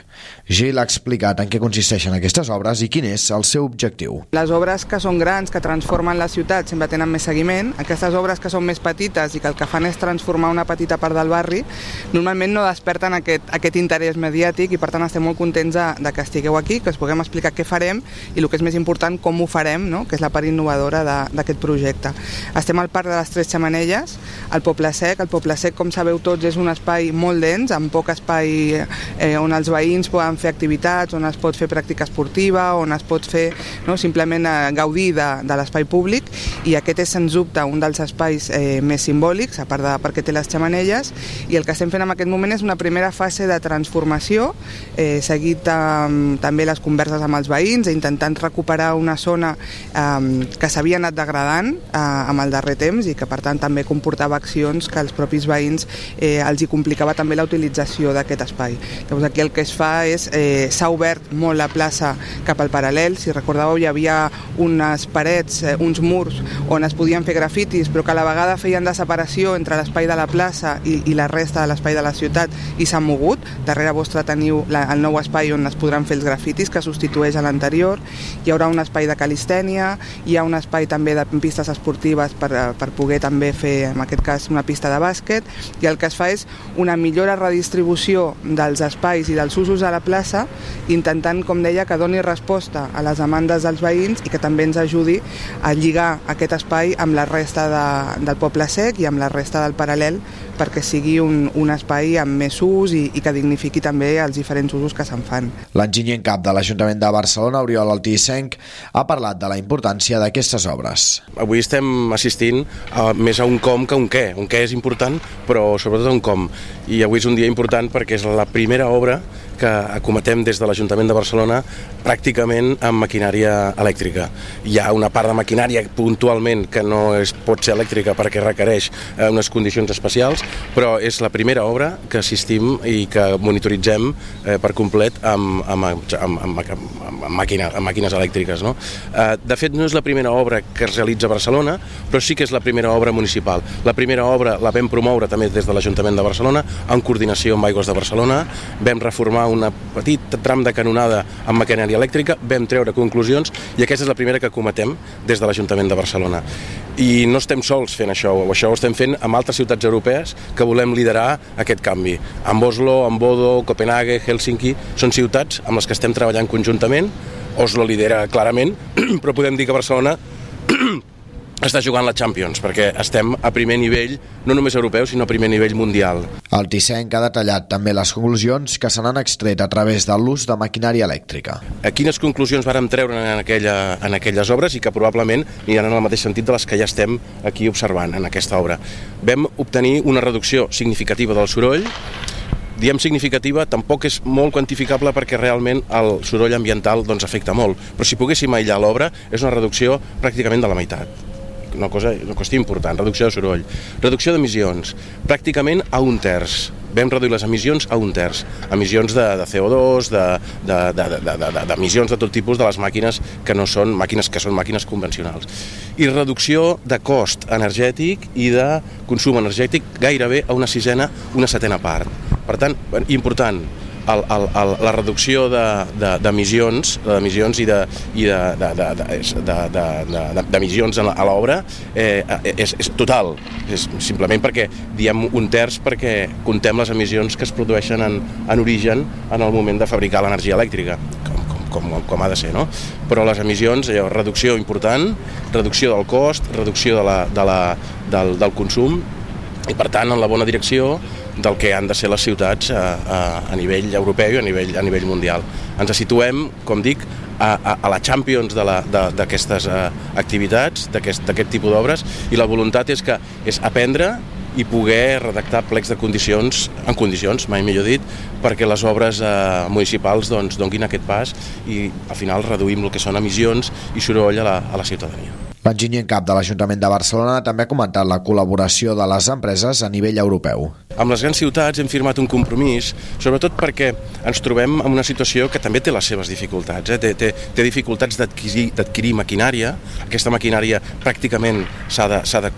Gil ha explicat en què consisteixen aquestes obres i quin és el seu objectiu. Les obres que són grans, que transformen la ciutat, sempre tenen més seguiment. Aquestes obres que són més petites i que el que fan és transformar una petita part del barri, normalment no desperten aquest, aquest interès mediàtic i per tant estem molt contents de, de que estigueu aquí, que us puguem explicar què farem i el que és més important, com ho farem, no? que és la part innovadora d'aquest projecte. Estem al Parc de les Tres Xamanelles, al Poble Sec. El Poble Sec, com sabeu tots, és un espai molt dens, amb poc espai eh, on els veïns poden fer activitats, on es pot fer pràctica esportiva, on es pot fer no, simplement eh, gaudir de, de l'espai públic i aquest és sens dubte un dels espais eh, més simbòlics, a part de perquè té les xamanelles i el que estem fent en aquest moment és una primera fase de transformació, eh, seguit amb, també les converses amb els veïns, intentant recuperar una zona eh, que s'havia anat degradant eh, amb el darrer temps i que per tant també comportava accions que els propis veïns eh, els hi complicava també la utilització d'aquest espai. Llavors aquí el que es fa és eh, s'ha obert molt la plaça cap al paral·lel. Si recordàveu, hi havia unes parets, eh, uns murs on es podien fer grafitis, però que a la vegada feien de separació entre l'espai de la plaça i, i la resta de l'espai de la ciutat i s'han mogut. Darrere vostre teniu la, el nou espai on es podran fer els grafitis, que substitueix a l'anterior. Hi haurà un espai de calistènia, hi ha un espai també de pistes esportives per, eh, per poder també fer, en aquest cas, una pista de bàsquet, i el que es fa és una millora redistribució dels espais i dels usos a la plaça intentant, com deia, que doni resposta a les demandes dels veïns i que també ens ajudi a lligar aquest espai amb la resta de, del poble sec i amb la resta del paral·lel perquè sigui un, un espai amb més ús i, i que dignifiqui també els diferents usos que se'n fan. L'enginyer en cap de l'Ajuntament de Barcelona, Oriol Altissenc, ha parlat de la importància d'aquestes obres. Avui estem assistint a, més a un com que un què. Un què és important, però sobretot un com. I avui és un dia important perquè és la primera obra que acometem des de l'Ajuntament de Barcelona pràcticament amb maquinària elèctrica. Hi ha una part de maquinària puntualment que no es pot ser elèctrica perquè requereix eh, unes condicions especials, però és la primera obra que assistim i que monitoritzem eh, per complet amb, amb, amb, amb, amb, amb, màquina, amb màquines elèctriques. No? Eh, de fet, no és la primera obra que es realitza a Barcelona, però sí que és la primera obra municipal. La primera obra la vam promoure també des de l'Ajuntament de Barcelona, en coordinació amb Aigües de Barcelona, vam reformar una petit tram de canonada amb maquinària elèctrica, vam treure conclusions i aquesta és la primera que cometem des de l'Ajuntament de Barcelona. I no estem sols fent això, o això ho estem fent amb altres ciutats europees que volem liderar aquest canvi. Amb Oslo, amb Bodo, Copenhague, Helsinki, són ciutats amb les que estem treballant conjuntament. Oslo lidera clarament, però podem dir que Barcelona està jugant la Champions, perquè estem a primer nivell, no només europeu, sinó a primer nivell mundial. El Tissenc ha detallat també les conclusions que se n'han extret a través de l'ús de maquinària elèctrica. A quines conclusions vàrem treure en, aquella, en aquelles obres i que probablement aniran en el mateix sentit de les que ja estem aquí observant en aquesta obra. Vam obtenir una reducció significativa del soroll, diem significativa, tampoc és molt quantificable perquè realment el soroll ambiental doncs, afecta molt, però si poguéssim aïllar l'obra és una reducció pràcticament de la meitat una cosa, una qüestió important, reducció de soroll, reducció d'emissions, pràcticament a un terç. Vam reduir les emissions a un terç. Emissions de, de CO2, d'emissions de, de, de, de, de, de, de tot tipus de les màquines que no són màquines que són màquines convencionals. I reducció de cost energètic i de consum energètic gairebé a una sisena, una setena part. Per tant, important, el, el, el, la reducció d'emissions de, d'emissions i de, i de, de, de, de, de, de, d'emissions a l'obra eh, és, és total. És simplement perquè diem un terç perquè contem les emissions que es produeixen en, en origen en el moment de fabricar l'energia elèctrica, com, com, com, com ha de ser, no? Però les emissions, allò, reducció important, reducció del cost, reducció de la, de la, del, del consum i per tant en la bona direcció del que han de ser les ciutats a, a, a nivell europeu i a nivell, a nivell mundial. Ens situem, com dic, a, a, a la Champions d'aquestes uh, activitats, d'aquest tipus d'obres, i la voluntat és que és aprendre i poder redactar plecs de condicions, en condicions, mai millor dit, perquè les obres eh, municipals doncs, donguin aquest pas i al final reduïm el que són emissions i soroll a la, a la ciutadania. L'enginyer en cap de l'Ajuntament de Barcelona també ha comentat la col·laboració de les empreses a nivell europeu. Amb les grans ciutats hem firmat un compromís, sobretot perquè ens trobem en una situació que també té les seves dificultats. Eh? Té, té, té dificultats d'adquirir maquinària. Aquesta maquinària pràcticament s'ha de, de,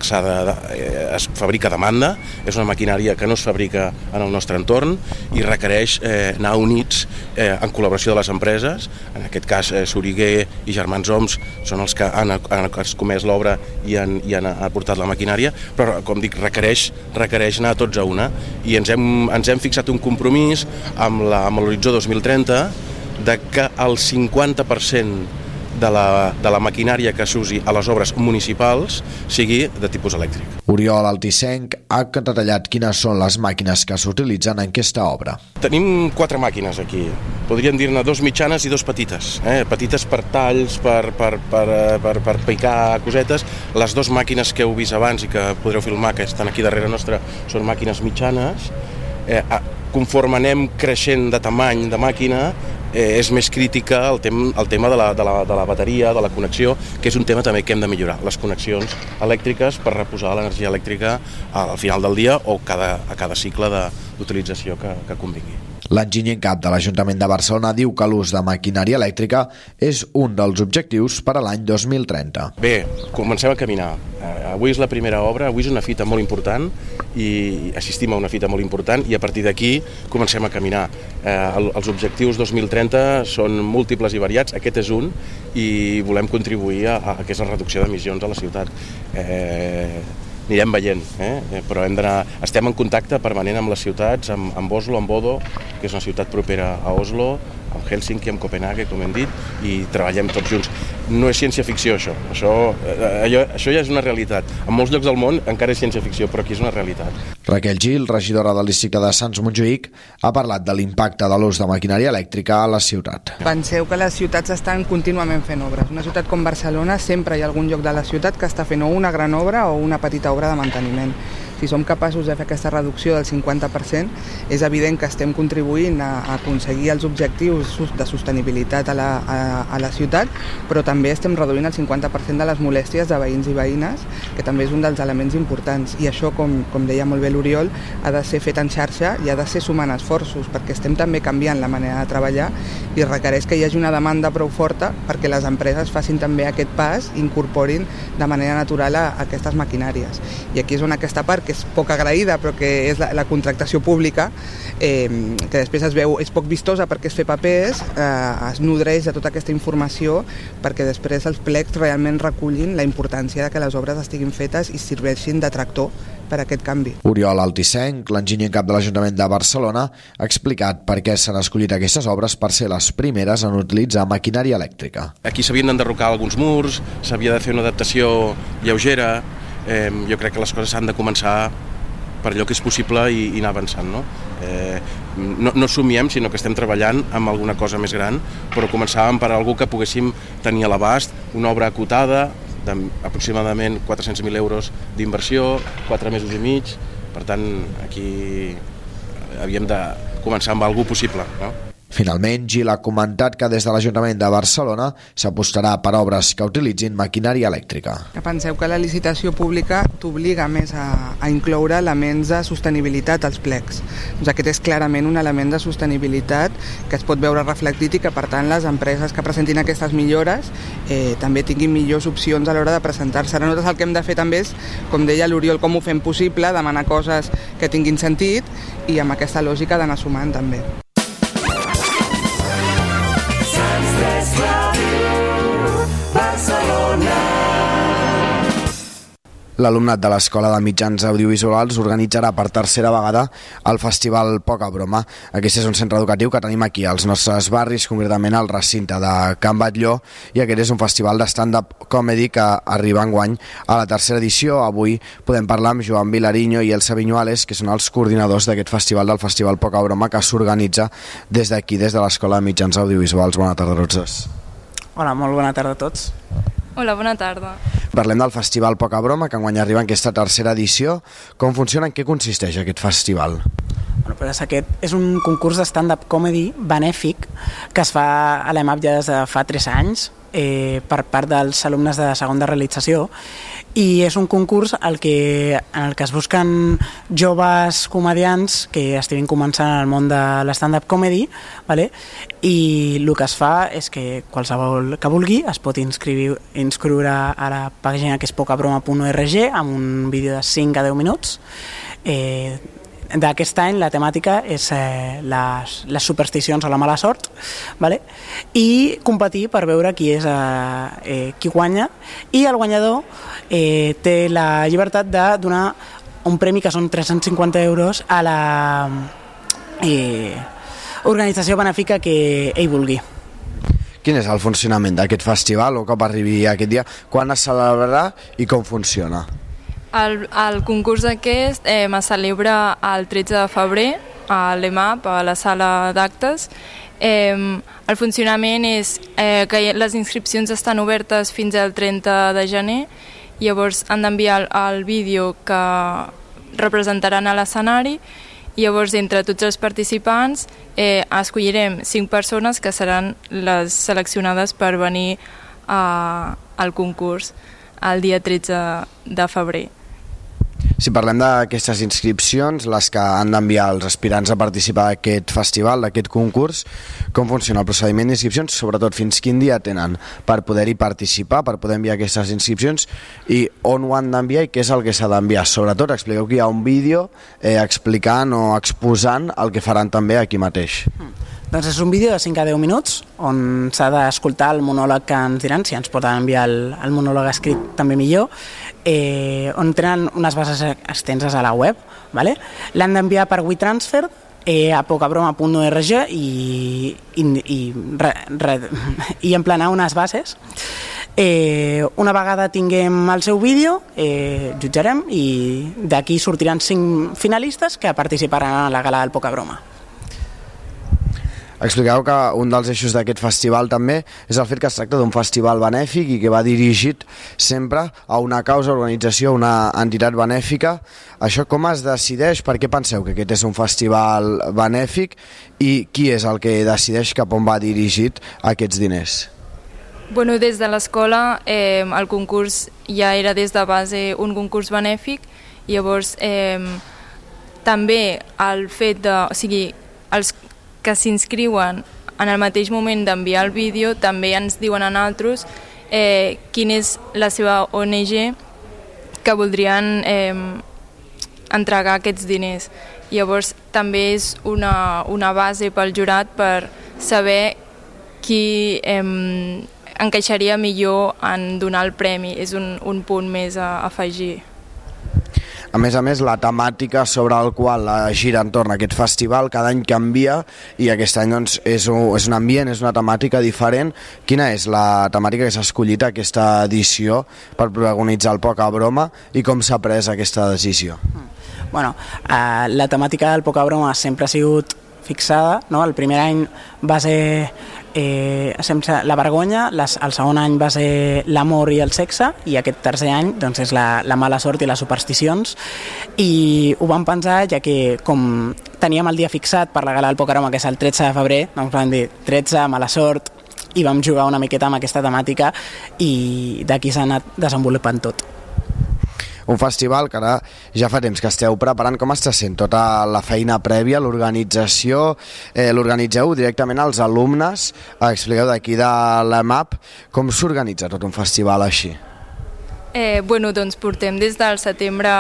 de, eh, es fabrica a demanda, és una maquinària que no es fabrica en el nostre entorn i requereix eh, anar units eh, en col·laboració de les empreses. En aquest cas, eh, Soriguer i Germans Oms són els que han, han has comès l'obra i, han, i han aportat la maquinària, però com dic, requereix, requereix anar tots a una. I ens hem, ens hem fixat un compromís amb l'horitzó 2030 de que el 50% de la, de la maquinària que s'usi a les obres municipals sigui de tipus elèctric. Oriol Altissenc ha detallat quines són les màquines que s'utilitzen en aquesta obra. Tenim quatre màquines aquí. Podríem dir-ne dos mitjanes i dos petites. Eh? Petites per talls, per, per, per, eh, per, per picar cosetes. Les dues màquines que heu vist abans i que podreu filmar, que estan aquí darrere nostra, són màquines mitjanes. Eh, conforme anem creixent de tamany de màquina, eh, és més crítica el, tem, el tema de la, de, la, de la bateria, de la connexió, que és un tema també que hem de millorar, les connexions elèctriques per reposar l'energia elèctrica al final del dia o cada, a cada cicle d'utilització que, que convingui. L'enginyer en cap de l'Ajuntament de Barcelona diu que l'ús de maquinària elèctrica és un dels objectius per a l'any 2030. Bé, comencem a caminar. Eh, avui és la primera obra, avui és una fita molt important i assistim a una fita molt important i a partir d'aquí comencem a caminar. Eh, els objectius 2030 són múltiples i variats, aquest és un i volem contribuir a, a aquesta reducció d'emissions a la ciutat. Eh, anirem veient, eh? eh però hem d'anar... Estem en contacte permanent amb les ciutats, amb, amb Oslo, amb Bodo, que és una ciutat propera a Oslo, amb Helsinki, amb Copenhague, com hem dit, i treballem tots junts. No és ciència-ficció, això. Això, eh, allò, això ja és una realitat. En molts llocs del món encara és ciència-ficció, però aquí és una realitat. Raquel Gil, regidora del districte de Sants Montjuïc, ha parlat de l'impacte de l'ús de maquinària elèctrica a la ciutat. Penseu que les ciutats estan contínuament fent obres. Una ciutat com Barcelona sempre hi ha algun lloc de la ciutat que està fent o una gran obra o una petita obra de manteniment Si som capaços de fer aquesta reducció del 50%, és evident que estem contribuint a, a aconseguir els objectius de sostenibilitat a la, a, a la ciutat, però també estem reduint el 50% de les molèsties de veïns i veïnes, que també és un dels elements importants. I això, com, com deia molt bé l'Oriol, ha de ser fet en xarxa i ha de ser sumant esforços, perquè estem també canviant la manera de treballar i requereix que hi hagi una demanda prou forta perquè les empreses facin també aquest pas i incorporin de manera natural a, a aquestes maquinàries. I aquí és on aquesta part, que és poc agraïda, però que és la, la contractació pública, eh, que després es veu, és poc vistosa perquè es fer papers, eh, es nodreix de tota aquesta informació perquè després els plecs realment recullin la importància de que les obres estiguin fetes i serveixin de tractor per a aquest canvi. Oriol Altissenc, l'enginyer en cap de l'Ajuntament de Barcelona, ha explicat per què s'han escollit aquestes obres per ser les primeres en utilitzar maquinària elèctrica. Aquí s'havien d'enderrocar alguns murs, s'havia de fer una adaptació lleugera, eh, jo crec que les coses s'han de començar per allò que és possible i, i anar avançant. No? Eh, no, no somiem, sinó que estem treballant amb alguna cosa més gran, però començàvem per algú que poguéssim tenir a l'abast, una obra acotada, d'aproximadament 400.000 euros d'inversió, 4 mesos i mig, per tant, aquí havíem de començar amb alguna possible. No? Finalment, Gil ha comentat que des de l'Ajuntament de Barcelona s'apostarà per obres que utilitzin maquinària elèctrica. Que penseu que la licitació pública t'obliga més a, a incloure elements de sostenibilitat als plecs. Doncs aquest és clarament un element de sostenibilitat que es pot veure reflectit i que per tant les empreses que presentin aquestes millores eh, també tinguin millors opcions a l'hora de presentar-se. Ara nosaltres el que hem de fer també és, com deia l'Oriol, com ho fem possible, demanar coses que tinguin sentit i amb aquesta lògica d'anar sumant també. L'alumnat de l'Escola de Mitjans Audiovisuals organitzarà per tercera vegada el Festival Poca Broma. Aquest és un centre educatiu que tenim aquí als nostres barris, concretament al recinte de Can Batlló, i aquest és un festival de stand-up comedy que arriba enguany a la tercera edició. Avui podem parlar amb Joan Vilariño i Elsa Viñuales, que són els coordinadors d'aquest festival, del Festival Poca Broma, que s'organitza des d'aquí, des de l'Escola de Mitjans Audiovisuals. Bona tarda a tots. Hola, molt bona tarda a tots. Hola, bona tarda. Parlem del Festival Poca Broma, que enguany arriba en aquesta tercera edició. Com funciona, en què consisteix aquest festival? Bueno, però és aquest és un concurs de stand-up comedy benèfic que es fa a l'EMAP ja des de fa 3 anys eh, per part dels alumnes de segona realització i és un concurs el que, en el que es busquen joves comedians que estiguin començant en el món de l'stand-up comedy vale? i el que es fa és que qualsevol que vulgui es pot inscriure, inscriure a la pàgina que és pocabroma.org amb un vídeo de 5 a 10 minuts eh, d'aquest any la temàtica és eh, les, les supersticions o la mala sort vale? i competir per veure qui és eh, eh, qui guanya i el guanyador eh, té la llibertat de donar un premi que són 350 euros a la eh, organització benèfica que ell vulgui. Quin és el funcionament d'aquest festival o cop arribi aquest dia? Quan es celebrarà i com funciona? El, el concurs aquest eh, es celebra el 13 de febrer a l'EMAP, a la sala d'actes. Eh, el funcionament és eh, que les inscripcions estan obertes fins al 30 de gener, llavors han d'enviar el, el vídeo que representaran a l'escenari llavors entre tots els participants eh, escollirem cinc persones que seran les seleccionades per venir a, al concurs el dia 13 de febrer. Si parlem d'aquestes inscripcions, les que han d'enviar els aspirants a participar d'aquest festival, d'aquest concurs, com funciona el procediment d'inscripcions, sobretot fins quin dia tenen per poder-hi participar, per poder enviar aquestes inscripcions i on ho han d'enviar i què és el que s'ha d'enviar. Sobretot expliqueu que hi ha un vídeo eh, explicant o exposant el que faran també aquí mateix. Doncs és un vídeo de 5 a 10 minuts on s'ha d'escoltar el monòleg que ens diran, si ens poden enviar el, el monòleg escrit també millor, eh, on tenen unes bases extenses a la web, vale? l'han d'enviar per WeTransfer eh, a pocabroma.org i, i, i, re, re, i emplenar unes bases Eh, una vegada tinguem el seu vídeo, eh, jutjarem i d'aquí sortiran cinc finalistes que participaran a la gala del Poca Broma. Expliqueu que un dels eixos d'aquest festival també és el fet que es tracta d'un festival benèfic i que va dirigit sempre a una causa, organització, una entitat benèfica. Això com es decideix? Per què penseu que aquest és un festival benèfic i qui és el que decideix cap on va dirigit aquests diners? Bueno, des de l'escola eh, el concurs ja era des de base un concurs benèfic i llavors eh, també el fet de... O sigui, els que s'inscriuen en el mateix moment d'enviar el vídeo també ens diuen a nosaltres eh, quina és la seva ONG que voldrien eh, entregar aquests diners. Llavors també és una, una base pel jurat per saber qui eh, encaixaria millor en donar el premi. És un, un punt més a afegir. A més a més, la temàtica sobre el qual gira entorn aquest festival cada any canvia i aquest any doncs, és, un, és un ambient, és una temàtica diferent. Quina és la temàtica que s'ha escollit aquesta edició per protagonitzar el Poca Broma i com s'ha pres aquesta decisió? Bueno, eh, la temàtica del Poca Broma sempre ha sigut fixada, no? el primer any va ser eh, sense la vergonya, les, el segon any va ser l'amor i el sexe i aquest tercer any doncs, és la, la mala sort i les supersticions. I ho vam pensar ja que com teníem el dia fixat per la gala del Pocaroma que és el 13 de febrer, doncs vam dir 13, mala sort i vam jugar una miqueta amb aquesta temàtica i d'aquí s'ha anat desenvolupant tot un festival que ara ja fa temps que esteu preparant. Com està sent tota la feina prèvia, l'organització? Eh, L'organitzeu directament als alumnes? Expliqueu d'aquí de l'EMAP com s'organitza tot un festival així? Eh, bueno, doncs portem des del setembre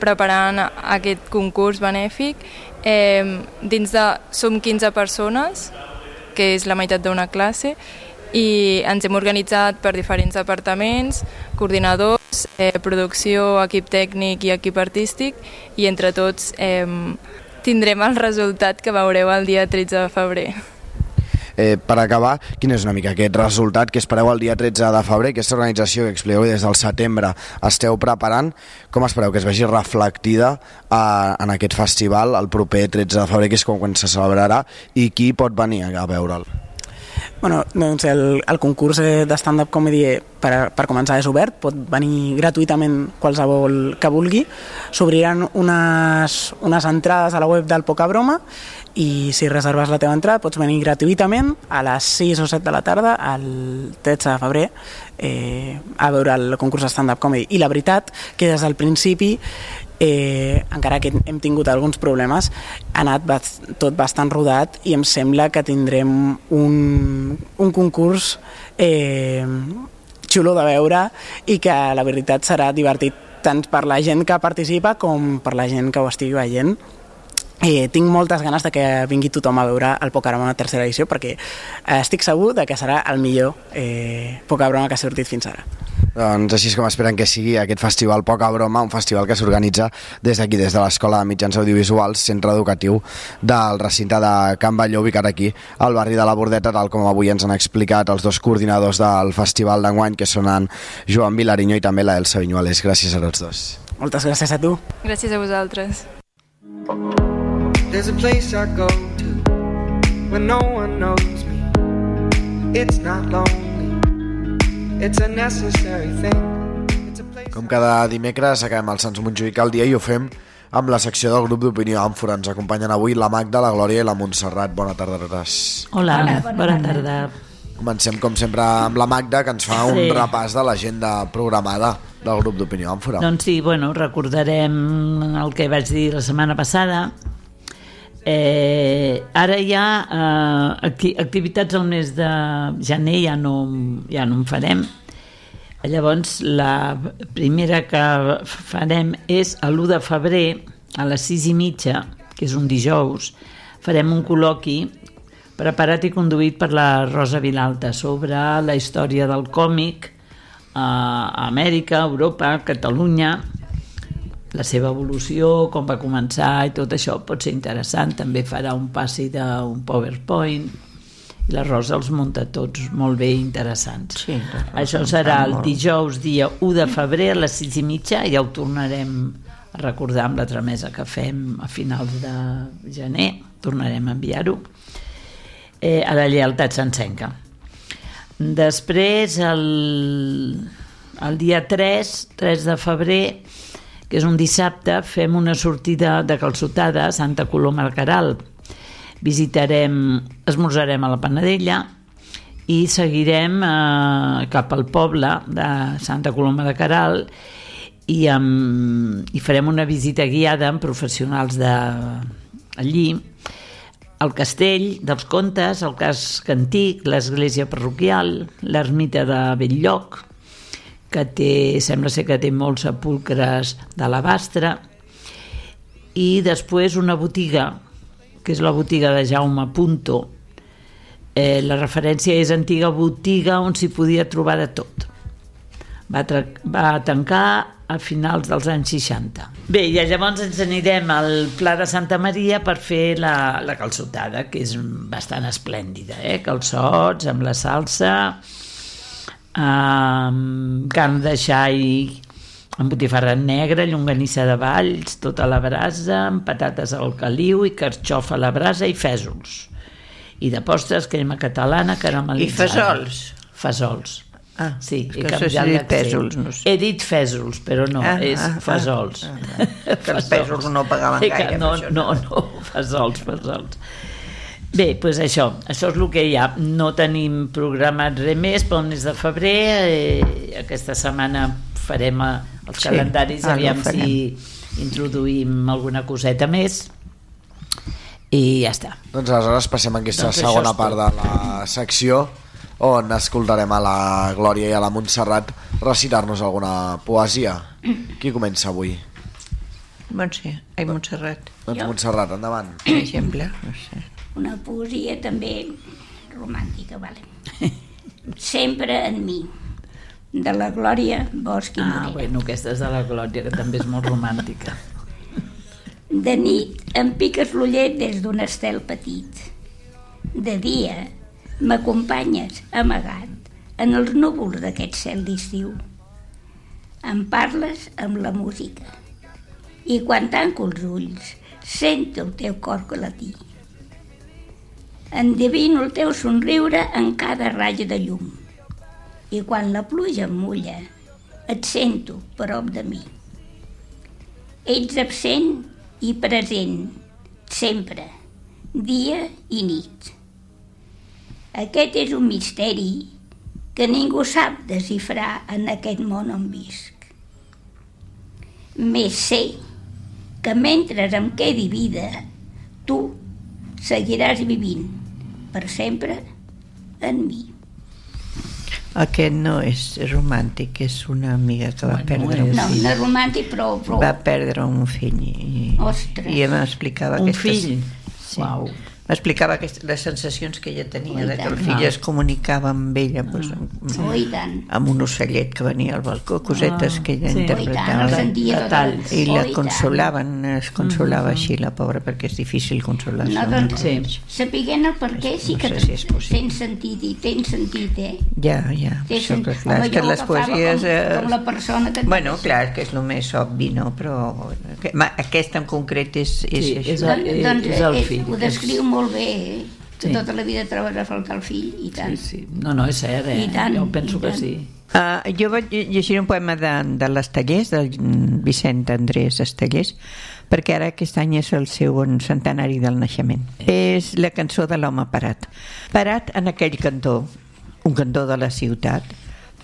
preparant aquest concurs benèfic. Eh, dins de... Som 15 persones, que és la meitat d'una classe, i ens hem organitzat per diferents departaments, coordinadors, eh, producció, equip tècnic i equip artístic, i entre tots eh, tindrem el resultat que veureu el dia 13 de febrer. Eh, per acabar, quin és una mica aquest resultat que espereu el dia 13 de febrer, aquesta organització que expliqueu des del setembre esteu preparant, com espereu que es vegi reflectida eh, en aquest festival el proper 13 de febrer, que és com quan se celebrarà, i qui pot venir a veure'l? Bueno, doncs el, el concurs de stand-up comedy eh, per, per començar és obert, pot venir gratuïtament qualsevol que vulgui. S'obriran unes, unes entrades a la web del Poca Broma i si reserves la teva entrada pots venir gratuïtament a les 6 o 7 de la tarda el 13 de febrer eh, a veure el concurs de stand-up comedy. I la veritat que des del principi eh, encara que hem tingut alguns problemes, ha anat tot bastant rodat i em sembla que tindrem un, un concurs eh, xulo de veure i que la veritat serà divertit tant per la gent que participa com per la gent que ho estigui veient. Eh, tinc moltes ganes de que vingui tothom a veure el Pocabroma tercera edició perquè eh, estic segur de que serà el millor eh, Pocabroma que ha sortit fins ara. Doncs així és com esperen que sigui aquest festival Poca Broma, un festival que s'organitza des d'aquí, des de l'Escola de Mitjans Audiovisuals, centre educatiu del recinte de Can Batlló, ubicat aquí al barri de la Bordeta, tal com avui ens han explicat els dos coordinadors del festival d'enguany, que són en Joan Vilariño i també la Elsa Viñuales. Gràcies a tots dos. Moltes gràcies a tu. Gràcies a vosaltres. There's a place I go to when no one knows me. It's not lonely. It's a necessary thing. Com cada dimecres acabem el Sants Montjuïc al dia i ho fem amb la secció del grup d'opinió Àmfora. Ens acompanyen avui la Magda, la Glòria i la Montserrat. Bona tarda a totes. Hola, Hola bona, bona tarda. Comencem, com sempre, amb la Magda, que ens fa un Sí. repàs de l'agenda programada del grup d'opinió Àmfora. Doncs sí, bueno, recordarem el que vaig dir la setmana passada. Eh, ara hi ha eh, acti activitats al mes de gener, ja no, ja no en farem. Llavors, la primera que farem és a l'1 de febrer, a les 6 i mitja, que és un dijous, farem un col·loqui preparat i conduït per la Rosa Vilalta sobre la història del còmic a Amèrica, Europa, Catalunya, la seva evolució, com va començar i tot això pot ser interessant. També farà un passi d'un PowerPoint i la Rosa els munta tots molt bé i interessants. Sí, Això serà el dijous dia 1 de febrer a les 6 i mitja i ja ho tornarem a recordar amb la tramesa que fem a finals de gener. Tornarem a enviar-ho. eh, a la lleialtat sencenca. Després, el, el dia 3, 3 de febrer, que és un dissabte, fem una sortida de calçotada a Santa Coloma de Caral. Visitarem, esmorzarem a la Panadella i seguirem eh, cap al poble de Santa Coloma de Caral i, amb, i farem una visita guiada amb professionals de allí el castell dels contes, el casc antic, l'església parroquial, l'ermita de Belllloc, que té, sembla ser que té molts sepulcres d'alabastre, i després una botiga, que és la botiga de Jaume Punto. Eh, la referència és antiga botiga on s'hi podia trobar de tot. Va, va tancar a finals dels anys 60. Bé, i llavors ens anirem al Pla de Santa Maria per fer la, la calçotada, que és bastant esplèndida, eh? Calçots amb la salsa, amb carn de xai amb botifarra negra, llonganissa de valls, tota la brasa, amb patates al caliu i carxofa a la brasa i fèsols. I de postres, crema catalana caramelitzada. I fesols? Fesols. Ah, sí, això s'ha dit pèsols, no sé. He dit fèsols, però no, Ah, és ah, fesols. ah, ah. Que els pèsols no pagaven gaire, No, això, no, no, fesols, fesols. Bé, doncs això, això és el que hi ha. No tenim programat res més pel mes de febrer. Eh, aquesta setmana farem eh, els Sí, calendaris, ah, no aviam si introduïm alguna coseta més. I ja està. Doncs aleshores passem a aquesta Doncs segona part de la secció on escoltarem a la Glòria i a la Montserrat recitar-nos alguna poesia. Qui comença avui? Montse, ai, Montserrat. Doncs Jo. Montserrat, endavant. Per exemple, no sé. Una poesia també romàntica, vale. Sempre en mi, de la Glòria Bosch i Ah, Morera. bueno, aquesta és de la Glòria, que també és molt romàntica. De nit em piques l'ullet des d'un estel petit. De dia m'acompanyes amagat en els núvols d'aquest cel d'estiu. Em parles amb la música i quan tanco els ulls sento el teu cor que latí. Endevino el teu somriure en cada ratlla de llum i quan la pluja em mulla et sento prop de mi. Ets absent i present, sempre, dia i nit. Aquest és un misteri que ningú sap desxifrar en aquest món on visc. Més sé que mentre em quedi vida, tu seguiràs vivint per sempre en mi. Aquest no és romàntic, és una amiga que va perdre un No, fill. no és romàntic, però... però... Va perdre un fill i, Ostres. i m'explicava Un aquestes... fill? Sí. Uau. M'explicava les sensacions que ella tenia, Oh, de que el fill Ah. es comunicava amb ella doncs, amb, Oh, i tant. amb un ocellet que venia al balcó, cosetes Ah, que ella sí. interpretava. Oh, i tant, tot. Detalls. I Oh, la tant. consolaven, es consolava Mhm. així la pobra, perquè és difícil consolar-se. No, doncs, coses. sapiguent el per què sí No que sé si és possible. tens sentit i tens sentit, eh? Ja, ja, això sentit. clar, Home, és que les poesies... Com, eh, com la persona que... Bueno, clar, que és el més obvi, no? Però que, ma, aquesta en concret és, és Sí, és Doncs, el- doncs és el eh, fill. ho descriu molt bé, eh? Que Sí. tota la vida trobes a faltar el fill, i tant. Sí, sí. No, no, és cert, eh? I tant, jo penso i que tant. sí. Uh, jo vaig lle- llegir un poema de, de l'Estellers, del Vicent Andrés Estellers, perquè ara aquest any és el seu centenari del naixement. És la cançó de l'home parat. Parat en aquell cantó, un cantó de la ciutat,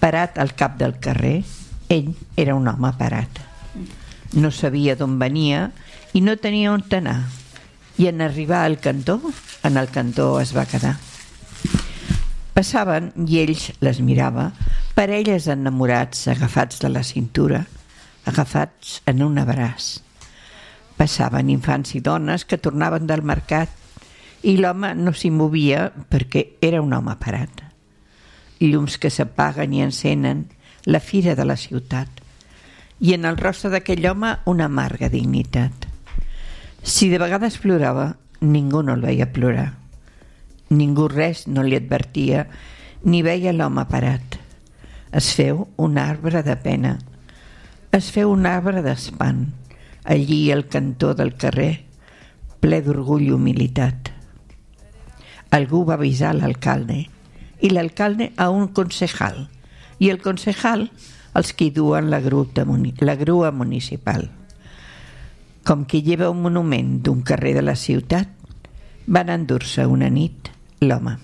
parat al cap del carrer, ell era un home parat. No sabia d'on venia i no tenia on anar. I en arribar al cantó, en el cantó es va quedar. Passaven i ells les mirava, parelles enamorats agafats de la cintura, agafats en un abraç. Passaven infants i dones que tornaven del mercat i l'home no s'hi movia perquè era un home parat. Llums que s'apaguen i encenen, la fira de la ciutat. I en el rostre d'aquell home una amarga dignitat. Si de vegades plorava, ningú no el veia plorar. Ningú res no li advertia, ni veia l'home parat. Es feu un arbre de pena. Es feu un arbre d'espant, allí al cantó del carrer, ple d'orgull i humilitat. Algú va avisar l'alcalde i l'alcalde a un concejal i el concejal els que duen la muni la grua municipal. Com qui lleva un monument d'un carrer de la ciutat, van endur-se una nit l'home,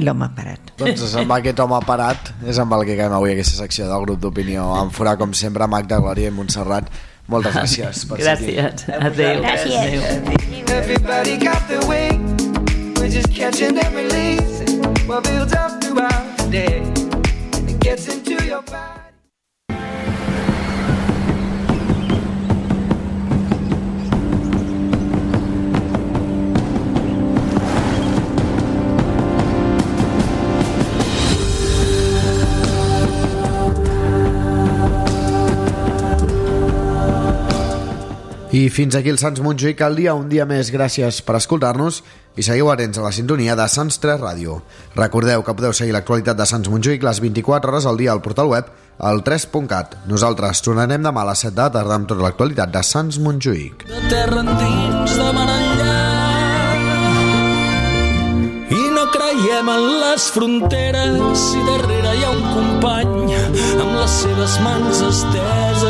l'home parat. Doncs amb aquest home parat és amb el que acabem avui aquesta secció del grup d'opinió. En Forà, com sempre, Magda, Glòria i Montserrat. Moltes gràcies per Gràcies. Adéu. Gràcies. Everybody got their way. We're just catching and releasing what builds up throughout the day. And it gets into your body. I fins aquí el Sants Montjuïc al dia, un dia més. Gràcies per escoltar-nos i seguiu atents a la sintonia de Sants 3 Ràdio. Recordeu que podeu seguir l'actualitat de Sants Montjuïc les 24 hores al dia al portal web al 3.cat. Nosaltres tornarem demà a les 7 de la tarda amb tota l'actualitat de Sants Montjuïc. de terra endins de i no creiem en les fronteres i darrere hi ha un company amb les seves mans esteses